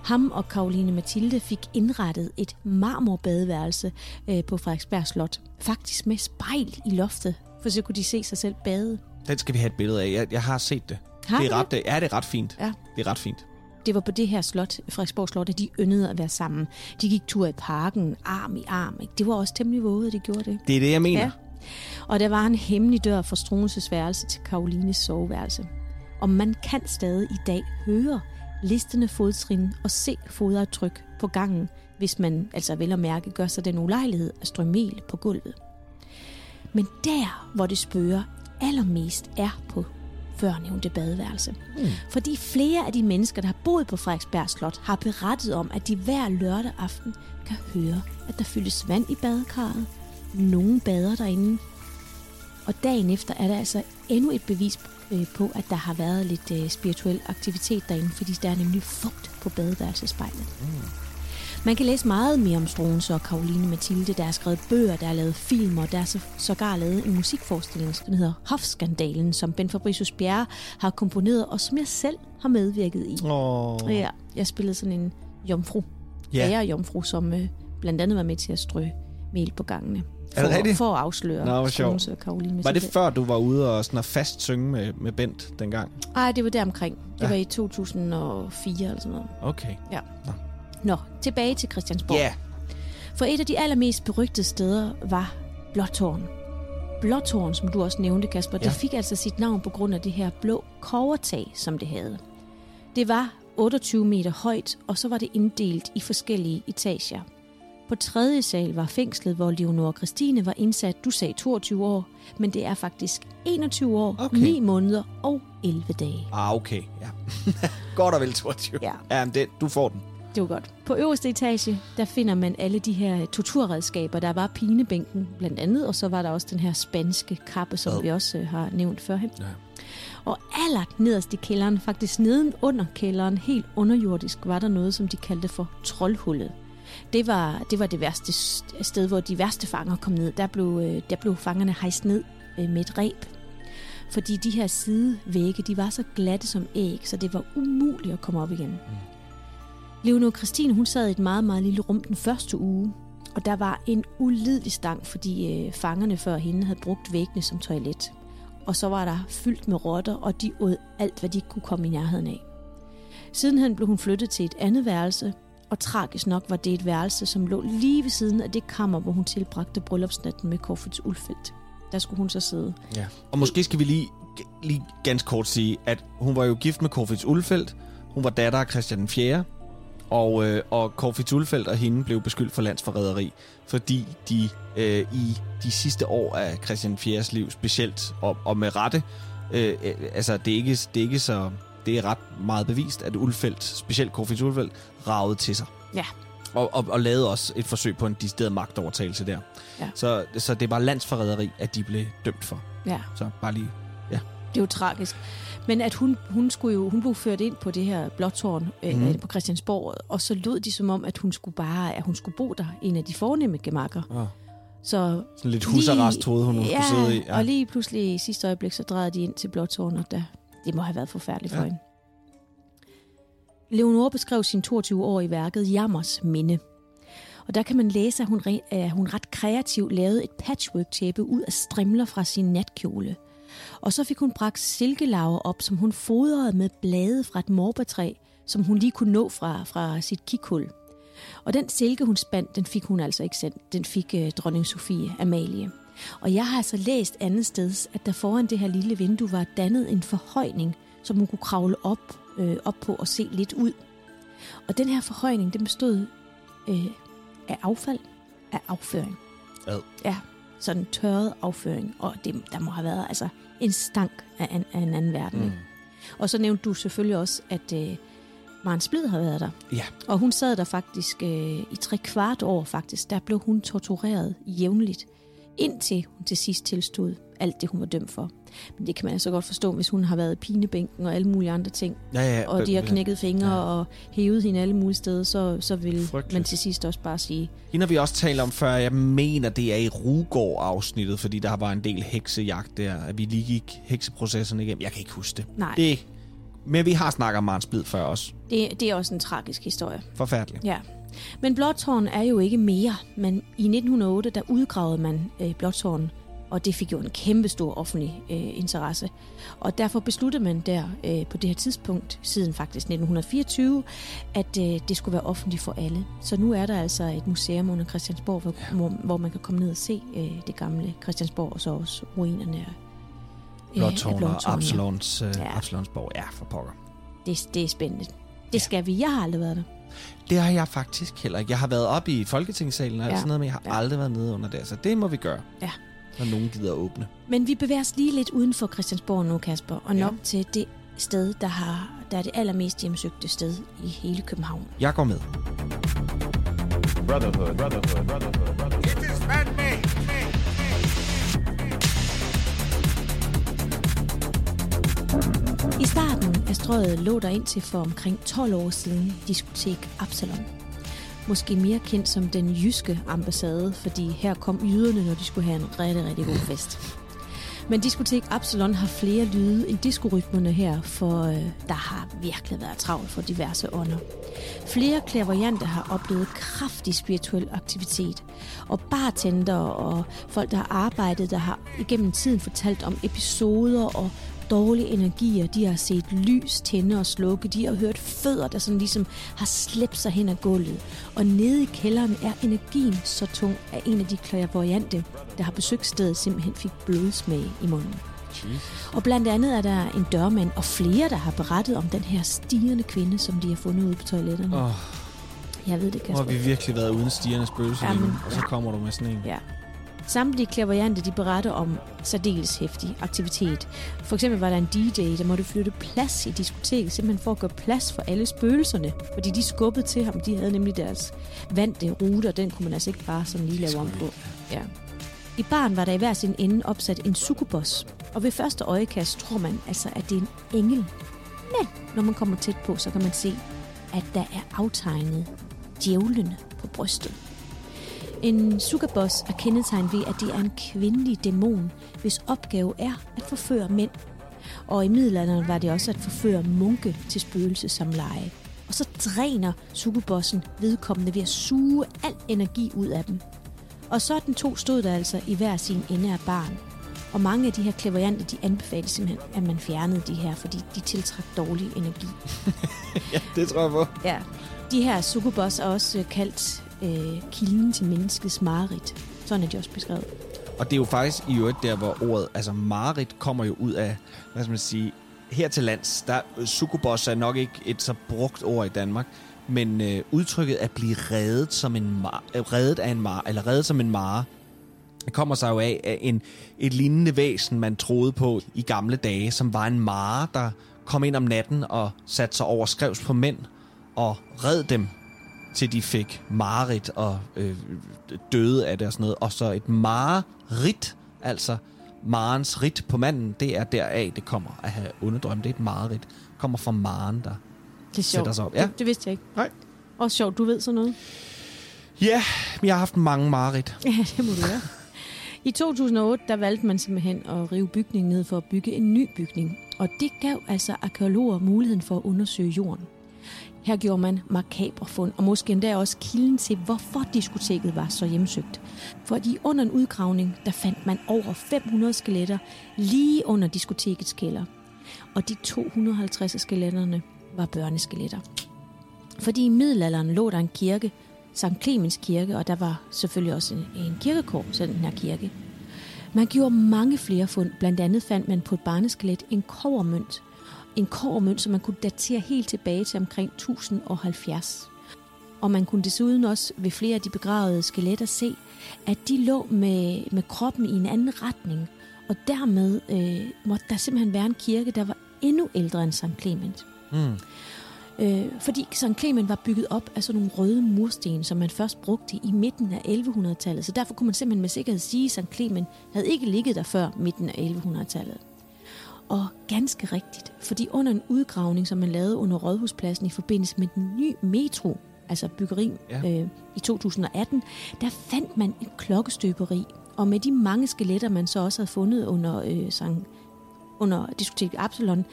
Ham og Karoline Mathilde fik indrettet et marmorbadeværelse øh, på Frederiksberg Slot. Faktisk med spejl i loftet, for så kunne de se sig selv bade. Den skal vi have et billede af. Jeg, jeg har set det. Har det er ret, ja, det er ret fint. Ja. Det er ret fint. Det var på det her slot, Frederiksborg Slot, at de yndede at være sammen. De gik tur i parken, arm i arm. Ikke? Det var også temmelig våde, de gjorde det. Det er det, jeg mener. Ja. Og der var en hemmelig dør fra Struenses værelse til Karolines soveværelse. Og man kan stadig i dag høre listende fodtrin og se fodaftryk på gangen, hvis man altså vel at mærke gør sig den ulejlighed at strø mel på gulvet. Men der, hvor det spørger allermest, er på førnævnte badeværelse. Mm. Fordi flere af de mennesker, der har boet på Frederiksberg Slot, har berettet om, at de hver lørdag aften kan høre, at der fyldes vand i badekarret. Nogen bader derinde. Og dagen efter er der altså endnu et bevis øh, på, at der har været lidt øh, spirituel aktivitet derinde, fordi der er nemlig fugt på badeværelsespejlet. Mm. Man kan læse meget mere om Struense og Karoline Mathilde. Der er skrevet bøger, der er lavet film, og der er så, sågar lavet en musikforestilling, den hedder Hofskandalen, som Ben Fabricius Bjerre har komponeret, og som jeg selv har medvirket i. Åh. Ja, jeg spillede sådan en jomfru, Ja. ja. jomfru, som øh, blandt andet var med til at strø mel på gangene. Er det for, rigtigt? for at afsløre Nå, hvor sjovt. Struense og Karoline Var det Mathilde. før, du var ude og sådan at fast synge med, med Bent dengang? Ej, det var der omkring. Det Ja. var i 2004 eller sådan noget. Okay. Nå, tilbage til Christiansborg. Ja. For et af de allermest berygtede steder var Blåtårn. Blåtårn, som du også nævnte, Kasper, ja. Ja. det fik altså sit navn på grund af det her blå kovertag, som det havde. Det var 28 meter højt, og så var det inddelt i forskellige etager. På tredje sal var fængslet, hvor Leonora Christine var indsat. Du sagde 22 år, men det er faktisk 21 år, Okay. 9 måneder og 11 dage. Ah, okay. Ja. Godt og vel 22. Ja. ja men det, du får den. Det var godt. På øverste etage, der finder man alle de her torturredskaber. Der var pinebænken blandt andet, og så var der også den her spanske kappe, som Ad. vi også øh, har nævnt førhen. Ja. Og aller nederst i kælderen, faktisk neden under kælderen, helt underjordisk, var der noget, som de kaldte for troldhullet. Det var, det var det værste sted, hvor de værste fanger kom ned. Der blev, øh, der blev fangerne hejst ned øh, med et reb. Fordi de her sidevægge, de var så glatte som æg, så det var umuligt at komme op igen. Leonor Christine, hun sad i et meget, meget lille rum den første uge, og der var en ulidelig stang, fordi øh, fangerne før hende havde brugt væggene som toilet. Og så var der fyldt med rotter, og de åd alt, hvad de kunne komme i nærheden af. Sidenhen blev hun flyttet til et andet værelse, og tragisk nok var det et værelse, som lå lige ved siden af det kammer, hvor hun tilbragte bryllupsnatten med Corfitz Ulfeldt. Der skulle hun så sidde. Ja. Og måske skal vi lige, lige ganske kort sige, at hun var jo gift med Corfitz Ulfeldt. Hun var datter af Christian 4. Og, øh, og Corfitz Ulfeldt og hende blev beskyldt for landsforræderi, fordi de øh, i de sidste år af Christian 4's liv specielt, og, og med rette, øh, øh, altså det er, ikke, det er ikke så... Det er ret meget bevist, at Ulfeldt, specielt Corfitz Ulfeldt, ragede til sig. Ja. Og, og, og lavede også et forsøg på en decideret magtovertagelse der. Ja. Så, så det var landsforræderi, at de blev dømt for. Ja. Så bare lige... Det er jo tragisk. Men at hun, hun, skulle jo, hun blev ført ind på det her blåtårn øh, Mhm. mm. på Christiansborg, og så lød de som om, at hun skulle bare at hun skulle bo der, en af de fornemme gemakker. Oh. Så Sådan lidt husarrest troede hun, hun ja, skulle sidde i. Ja. og lige pludselig i sidste øjeblik, så drejede de ind til blåtårn, og der, det må have været forfærdeligt for Ja. hende. Leonor beskrev sin 22 år i værket Jammers Minde. Og der kan man læse, at hun, at hun ret kreativt lavede et patchwork-tæppe ud af strimler fra sin natkjole. Og så fik hun bragt silkelaver op, som hun fodrede med blade fra et morbærtræ, som hun lige kunne nå fra, fra sit kikhul. Og den silke, hun spandt, den fik hun altså ikke sendt. Den fik øh, dronning Sofie Amalie. Og jeg har altså læst andet sted, at der foran det her lille vindue var dannet en forhøjning, som hun kunne kravle op, øh, op på og se lidt ud. Og den her forhøjning, den bestod øh, af affald, af afføring. Ad. Ja, sådan tørret afføring. Og det, der må have været altså en stank af en, af en anden verden. Mm. Og så nævnte du selvfølgelig også, at øh, Maren Splid har været der. Ja. Og hun sad der faktisk øh, i tre kvart år faktisk. Der blev hun tortureret jævnligt, indtil hun til sidst tilstod alt det, hun var dømt for. Men det kan man altså godt forstå, hvis hun har været i pinebænken og alle mulige andre ting, Ja, ja, og de har knækket fingre Ja. og hævet hende alle mulige steder, så, så vil Frygteligt. man til sidst også bare sige, Hende har vi også talt om før. Jeg mener, det er i Rugård-afsnittet, fordi der var en del heksejagt der. At vi lige gik hekseprocessen igennem. Jeg kan ikke huske det. nej, det men vi har snakket om Maren Splid før også. det, det er også en tragisk historie. Forfærdeligt. Ja. Men Blåtårn er jo ikke mere, men i 1908, der udgravede man øh, Blåtårn, og det fik jo en kæmpe stor offentlig øh, interesse. Og derfor besluttede man der øh, på det her tidspunkt, siden faktisk 1924, at øh, det skulle være offentligt for alle. Så nu er der altså et museum under Christiansborg, hvor, ja. hvor, hvor man kan komme ned og se øh, det gamle Christiansborg, og så også ruinerne Blåtårn og Blåtårn, ja. Absalons, øh, Ja. Absalonsborg. Ja, for pokker. Det, det er spændende. Det skal vi. Jeg har aldrig været der. Det har jeg faktisk heller ikke. Jeg har været oppe i Folketingssalen og ja. Ja. sådan noget, men jeg har Ja. ja. aldrig været nede under der. Så det må vi gøre. Ja. Når nogen gider åbne. Men vi bevæger os lige lidt uden for Christiansborg nu, Kasper, og Ja. nok til det sted, der, har, der er det allermest hjemsøgte sted i hele København. Jeg går med. Brotherhood, brotherhood, brotherhood, brotherhood. I starten af strøget lå der indtil for omkring 12 år siden diskotek Absalon. Måske mere kendt som den jyske ambassade, fordi her kom yderne, når de skulle have en rigtig, rigtig god fest. Men diskotek Absalon har flere lyde end diskorytmerne her, for øh, der har virkelig været travlt for diverse ånder. Flere klaverjante har oplevet kraftig spirituel aktivitet, og bartender og folk, der har arbejdet, der har igennem tiden fortalt om episoder og dårlige energier. De har set lys tænde og slukke. De har hørt fødder, der sådan ligesom har slæbt sig hen ad gulvet. Og nede i kælderen er energien så tung, at en af de klaverjante, der har besøgt stedet, simpelthen fik blodsmag i munden. Og blandt andet er der en dørmand og flere, der har berettet om den her stigende kvinde, som de har fundet ude på toiletterne. Oh. Jeg ved det, Nu Kasper. har vi virkelig været uden Jamen, Jamen, og så ja. kommer du med sådan en. Ja. Samtlige klaverjante, de beretter om særdeles hæftig aktivitet. For eksempel var der en DJ, der måtte flytte plads i diskoteket, simpelthen for at gøre plads for alle spøgelserne. Fordi de skubbede til ham. De havde nemlig deres vante rute, og den kunne man altså ikke bare sådan lige lave om på. Ja. I baren var der i hver sin ende opsat en sukubos. Og ved første øjekast tror man altså, at det er en engel. Men når man kommer tæt på, så kan man se, at der er aftegnet djævlene på brystet. En sukabos er kendetegnet ved, at det er en kvindelig dæmon, hvis opgave er at forføre mænd. Og i middelalderen var det også at forføre munke til spøgelse som leje. Og så dræner sukubossen vedkommende ved at suge al energi ud af dem. Og sådan to stod der altså i hver sin ende af barn. Og mange af de her klaverjanter, de anbefalede simpelthen, at man fjernede de her, fordi de tiltrak dårlig energi. Ja, det tror jeg på. Ja. De her sukubos er også øh, kaldt øh, kilden til menneskets mareridt. Sådan er de også beskrevet. Og det er jo faktisk i øvrigt der, hvor ordet, altså mareridt kommer jo ud af, hvad skal man sige, her til lands, der øh, sukubos er nok ikke et så brugt ord i Danmark, men øh, udtrykket at blive reddet som en mar, øh, reddet af en mar, eller reddet som en mare, kommer sig jo af, af en, et lignende væsen, man troede på i gamle dage, som var en mare, der kom ind om natten og satte sig over skrevs på mænd og red dem, til de fik marit og øh, døde af det og sådan noget. Og så et marit, altså marens rit på manden, det er deraf, det kommer at have ondedrømme. Det er et marit. kommer fra maren, der Det er sætter sjovt. sig op. Ja, Det, det vidste jeg ikke. Nej. Også sjovt, du ved sådan noget. ja men jeg har haft mange marit. Ja, det må du gøre. I 2008 der valgte man simpelthen at rive bygningen ned for at bygge en ny bygning. Og det gav altså arkeologer muligheden for at undersøge jorden. Her gjorde man makabre fund, og måske endda også kilden til, hvorfor diskoteket var så hjemsøgt. Fordi under en udgravning, der fandt man over 500 skeletter lige under diskotekets kælder. Og de 250 af skeletterne var børneskeletter. Fordi i middelalderen lå der en kirke, St. Clemens Kirke, og der var selvfølgelig også en, en kirkekår til den her kirke. Man gjorde mange flere fund. Blandt andet fandt man på et barneskelet en kovermønt. En kovermønt, som man kunne datere helt tilbage til omkring 1070. Og man kunne desuden også ved flere af de begravede skeletter se, at de lå med, med kroppen i en anden retning. Og dermed øh, måtte der simpelthen være en kirke, der var endnu ældre end St. Clement. Mm. Øh, fordi St. Clement var bygget op af sådan nogle røde mursten, som man først brugte i midten af 1100-tallet. Så derfor kunne man simpelthen med sikkerhed sige, at St. Clement havde ikke ligget der før midten af 1100-tallet. Og ganske rigtigt, fordi under en udgravning, som man lavede under Rådhuspladsen i forbindelse med den nye metro, altså byggeri Ja. øh, i 2018, der fandt man et klokkestøberi. Og med de mange skeletter, man så også havde fundet under, øh, sang, under diskoteket Absalon,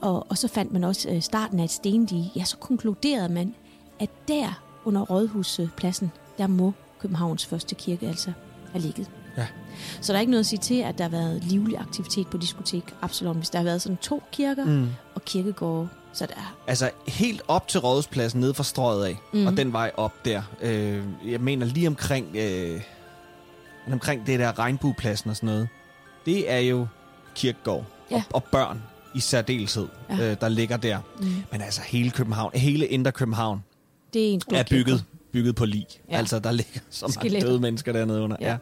og, og så fandt man også øh, starten af et stendige, ja, så konkluderede man, at der under Rådhuspladsen, der må Københavns første kirke altså have ligget. Så der er ikke noget at sige til, at der har været livlig aktivitet på diskotek Absalon, hvis der har været sådan to kirker mm. og kirkegårde. Så der er Altså helt op til rådhuspladsen nede fra strøget af, mm. Mhm. og den vej op der. Øh, jeg mener lige omkring, øh, omkring det der regnbuepladsen og sådan noget. Det er jo kirkegård Ja. og, og børn i særdeleshed, ja. Øh, der ligger der. Mm. Men altså hele København, hele Indre København det er en er bygget, bygget på lig. Ja. Ja. Altså der ligger så mange Skeletter. døde mennesker dernede under. Ja. Ja.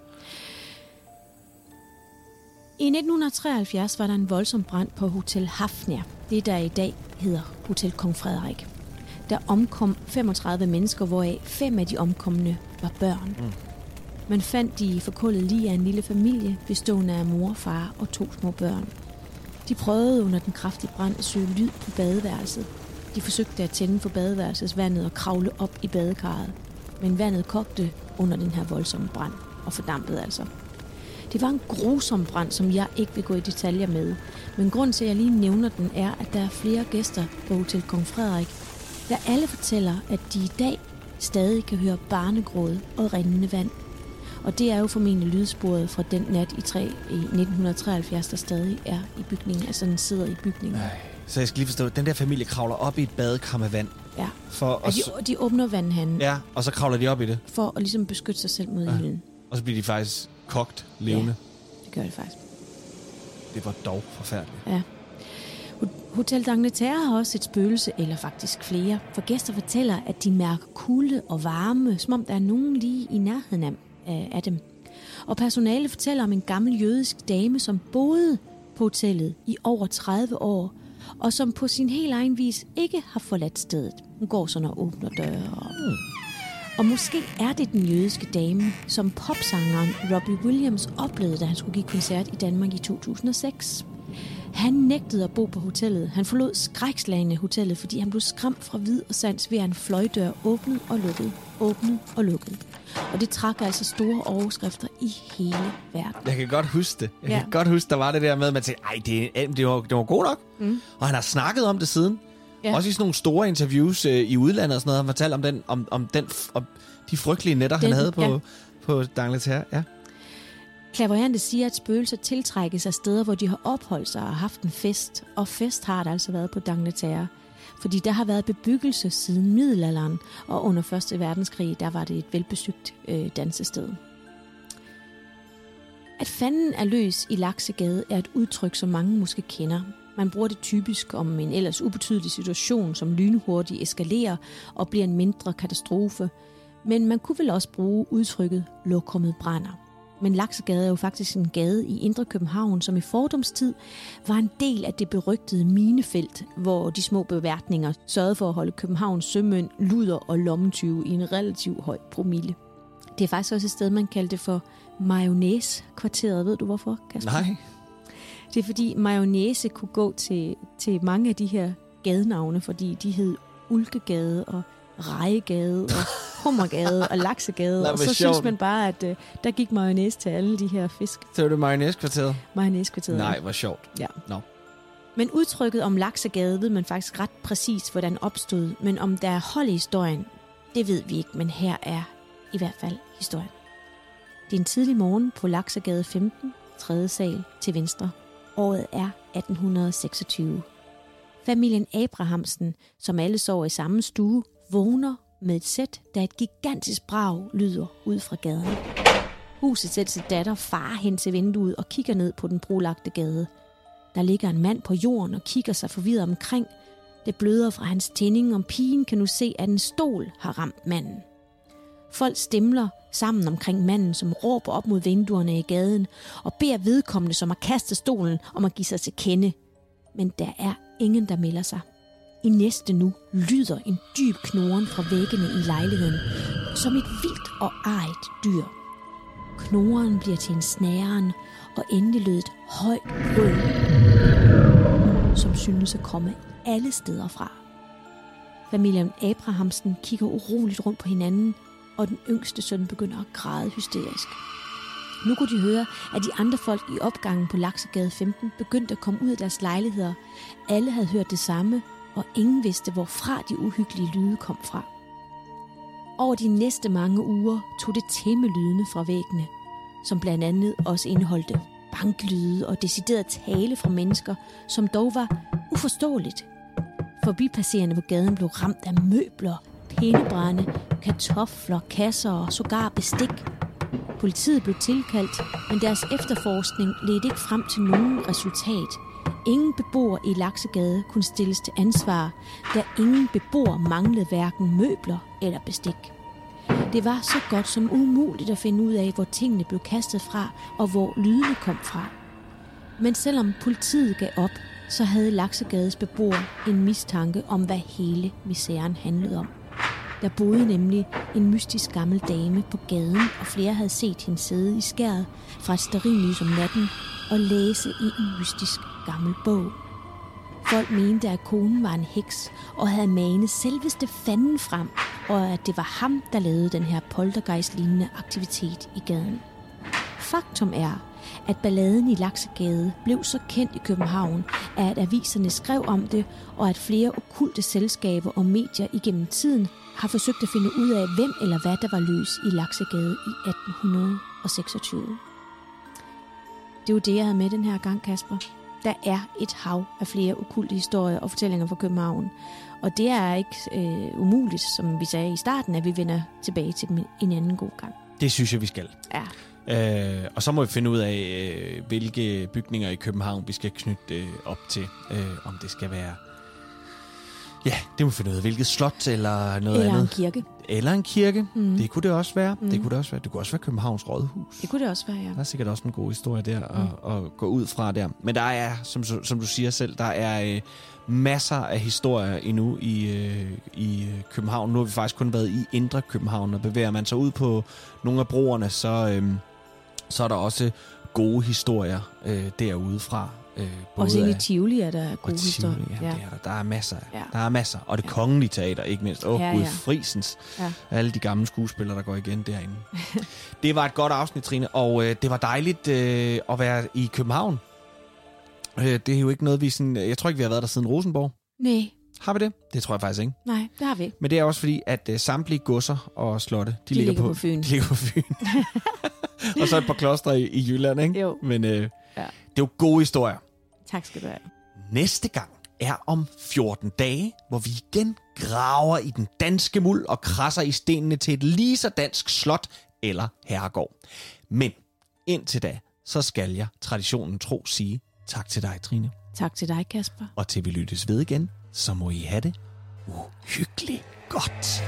I 1973 var der en voldsom brand på Hotel Hafnia, det der i dag hedder Hotel Kong Frederik. Der omkom 35 mennesker, hvoraf fem af de omkomne var børn. Mm. Man fandt de forkullede lige af en lille familie, bestående af mor, far og to små børn. De prøvede under den kraftige brand at søge lyd på badeværelset. De forsøgte at tænde for badeværelsesvandet og kravle op i badekarret. Men vandet kogte under den her voldsomme brand og fordampede altså. Det var en grusom brand, som jeg ikke vil gå i detaljer med. Men grund til, at jeg lige nævner den, er, at der er flere gæster på Hotel Kong Frederik, der alle fortæller, at de i dag stadig kan høre barnegråd og rindende vand. Og det er jo formentlig lydsporet fra den nat i, 3, i 1973, der stadig er i bygningen, altså den sidder i bygningen. Ej. Så jeg skal lige forstå, den der familie kravler op i et badekar med vand. Ja. For Og at, de, de åbner vandhanen ja. ja, og så kravler de op i det. for at ligesom beskytte sig selv mod Ja. ilden. Og så bliver de faktisk kogt levende. Det gør det faktisk. Det var dog forfærdeligt. Ja. Hotel d'Angleterre har også et spøgelse, eller faktisk flere, for gæster fortæller, at de mærker kulde og varme, som om der er nogen lige i nærheden af, af dem. Og personale fortæller om en gammel jødisk dame, som boede på hotellet i over 30 år, og som på sin helt egen vis ikke har forladt stedet. Hun går sådan og åbner døre. Og, og måske er det den jødiske dame, som popsangeren Robbie Williams oplevede, da han skulle give koncert i Danmark i 2006. Han nægtede at bo på hotellet. Han forlod skrækslagende hotellet, fordi han blev skræmt fra vid og sans ved, at en fløjdør åbnede og lukkede, åbnede og lukkede. Og det trak altså store overskrifter i hele verden. Jeg kan godt huske det. Jeg Ja. kan godt huske, der var det der med, at man tænkte, ej, det, det, var, det var god nok. Mm. Og han har snakket om det siden. Ja. Også i sådan nogle store interviews øh, i udlandet og sådan noget. Han fortalte om, den, om, om, den, om de frygtelige nætter, Den- han havde på, ja. på D'Angleterre. Ja. Klaverante siger, at spøgelser tiltrækkes af steder, hvor de har opholdt sig og haft en fest. Og fest har det altså været på D'Angleterre. Fordi der har været bebyggelse siden middelalderen, og under 1. verdenskrig, der var det et velbesøgt øh, dansested. At fanden er løs i Laksegade er et udtryk, som mange måske kender. Man bruger det typisk om en ellers ubetydelig situation, som lynhurtigt eskalerer og bliver en mindre katastrofe. Men man kunne vel også bruge udtrykket lokummet brænder. Men Laksegade er jo faktisk en gade i Indre København, som i fordomstid var en del af det berygtede minefelt, hvor de små beværtninger sørgede for at holde Københavns sømænd, luder og lommetyve i en relativt høj promille. Det er faktisk også et sted, man kaldte for mayonnaise-kvarteret. Ved du hvorfor, Kasper? Nej. Det er fordi mayonnaise kunne gå til, til mange af de her gadenavne, fordi de hed Ulkegade og Rejegade og Hummergade og Laksegade. Nej, og så sjovt. synes man bare, at uh, der gik mayonnaise til alle de her fisk. Så var det mayonnaise-kvarteret. Mayonnaise-kvarteret. Nej, hvor sjovt. Ja. Nå. Men udtrykket om Laksegade ved man faktisk ret præcis, hvordan opstod. Men om der er hold i historien, det ved vi ikke, men her er i hvert fald historien. Det er en tidlig morgen på Laksegade 15, 3. sal til venstre. Året er 1826. Familien Abrahamsen, som alle sover i samme stue, vågner med et sæt, da et gigantisk brag lyder ud fra gaden. Huset sætter sit datter far hen til vinduet og kigger ned på den brolagte gade. Der ligger en mand på jorden og kigger sig forvirret omkring. Det bløder fra hans tænding, og pigen kan nu se, at en stol har ramt manden. Folk stemler sammen omkring manden, som råber op mod vinduerne i gaden og beder vedkommende, som har kastet stolen, om at give sig til kende. Men der er ingen, der melder sig. I næste nu lyder en dyb knoren fra væggene i lejligheden, som et vildt og ejet dyr. Knoren bliver til en snæren, og endelig lød et højt brøl, som synes at komme alle steder fra. Familien Abrahamsen kigger uroligt rundt på hinanden, og den yngste søn begynder at græde hysterisk. Nu kunne de høre, at de andre folk i opgangen på Laksegade 15 begyndte at komme ud af deres lejligheder. Alle havde hørt det samme, og ingen vidste, hvorfra de uhyggelige lyde kom fra. Over de næste mange uger tog det til med lydene fra væggene, som blandt andet også indeholdte banklyde og decideret tale fra mennesker, som dog var uforståeligt. Forbipasserende på gaden blev ramt af møbler, pindebrænde, kartofler, kasser og sågar bestik. Politiet blev tilkaldt, men deres efterforskning ledte ikke frem til nogen resultat. Ingen beboer i Laksegade kunne stilles til ansvar, da ingen beboer manglede hverken møbler eller bestik. Det var så godt som umuligt at finde ud af, hvor tingene blev kastet fra og hvor lydene kom fra. Men selvom politiet gav op, så havde Laksegades beboer en mistanke om, hvad hele misæren handlede om. Der boede nemlig en mystisk gammel dame på gaden, og flere havde set hende sidde i skæret fra et om natten og læse i en mystisk gammel bog. Folk mente, at konen var en heks og havde manet selveste fanden frem, og at det var ham, der lavede den her poltergeist-lignende aktivitet i gaden. Faktum er, at balladen i Laksegade blev så kendt i København, at aviserne skrev om det, og at flere okulte selskaber og medier igennem tiden har forsøgt at finde ud af, hvem eller hvad der var løs i Laksegade i 1826. Det er jo det, jeg havde med den her gang, Kasper. Der er et hav af flere okulte historier og fortællinger fra København. Og det er ikke øh, umuligt, som vi sagde i starten, at vi vender tilbage til dem en anden god gang. Det synes jeg, vi skal. Ja. Øh, og så må vi finde ud af, øh, hvilke bygninger i København vi skal knytte øh, op til. Øh, om det skal være... Ja, det må finde ud af. Hvilket slot eller noget Eller en andet. kirke. Eller en kirke. Mm. Det kunne det også være. Mm. Det kunne det også være. Det kunne også være Københavns Rådhus. Det kunne det også være, ja. Der er sikkert også en god historie der at, Mm. at gå ud fra der. Men der er, som, som du siger selv, der er øh, masser af historier endnu i, øh, i øh, København. Nu har vi faktisk kun været i Indre København, og bevæger man sig ud på nogle af broerne, så, øh, så er der også gode historier øh, derude fra. Øh, Også inde i Tivoli er der gode historier. ja, det er der. Der er masser. Ja. Der er masser. Og det Ja. kongelige teater, ikke mindst. Åh, Ja, ja, Gud, ja. Frisens. Ja. Alle de gamle skuespillere, der går igen derinde. det var et godt afsnit, Trine, og øh, det var dejligt øh, at være i København. Øh, det er jo ikke noget, vi sådan... Jeg tror ikke, vi har været der siden Rosenborg. Nej, Har vi det? Det tror jeg faktisk ikke. nej, det har vi ikke. Men det er også fordi, at øh, samtlige godser og slotte, de, De ligger på Fyn. De ligger på Fyn. og så et par klostre i, i Jylland, ikke? Jo. Men øh, Ja. det er jo gode historier. Tak skal du have. Næste gang er om 14 dage, hvor vi igen graver i den danske muld og krasser i stenene til et lige så dansk slot eller herregård. Men indtil da, så skal jeg traditionen tro sige tak til dig, Trine. Tak til dig, Kasper. Og til vi lyttes ved igen, så må I have det uhyggeligt godt.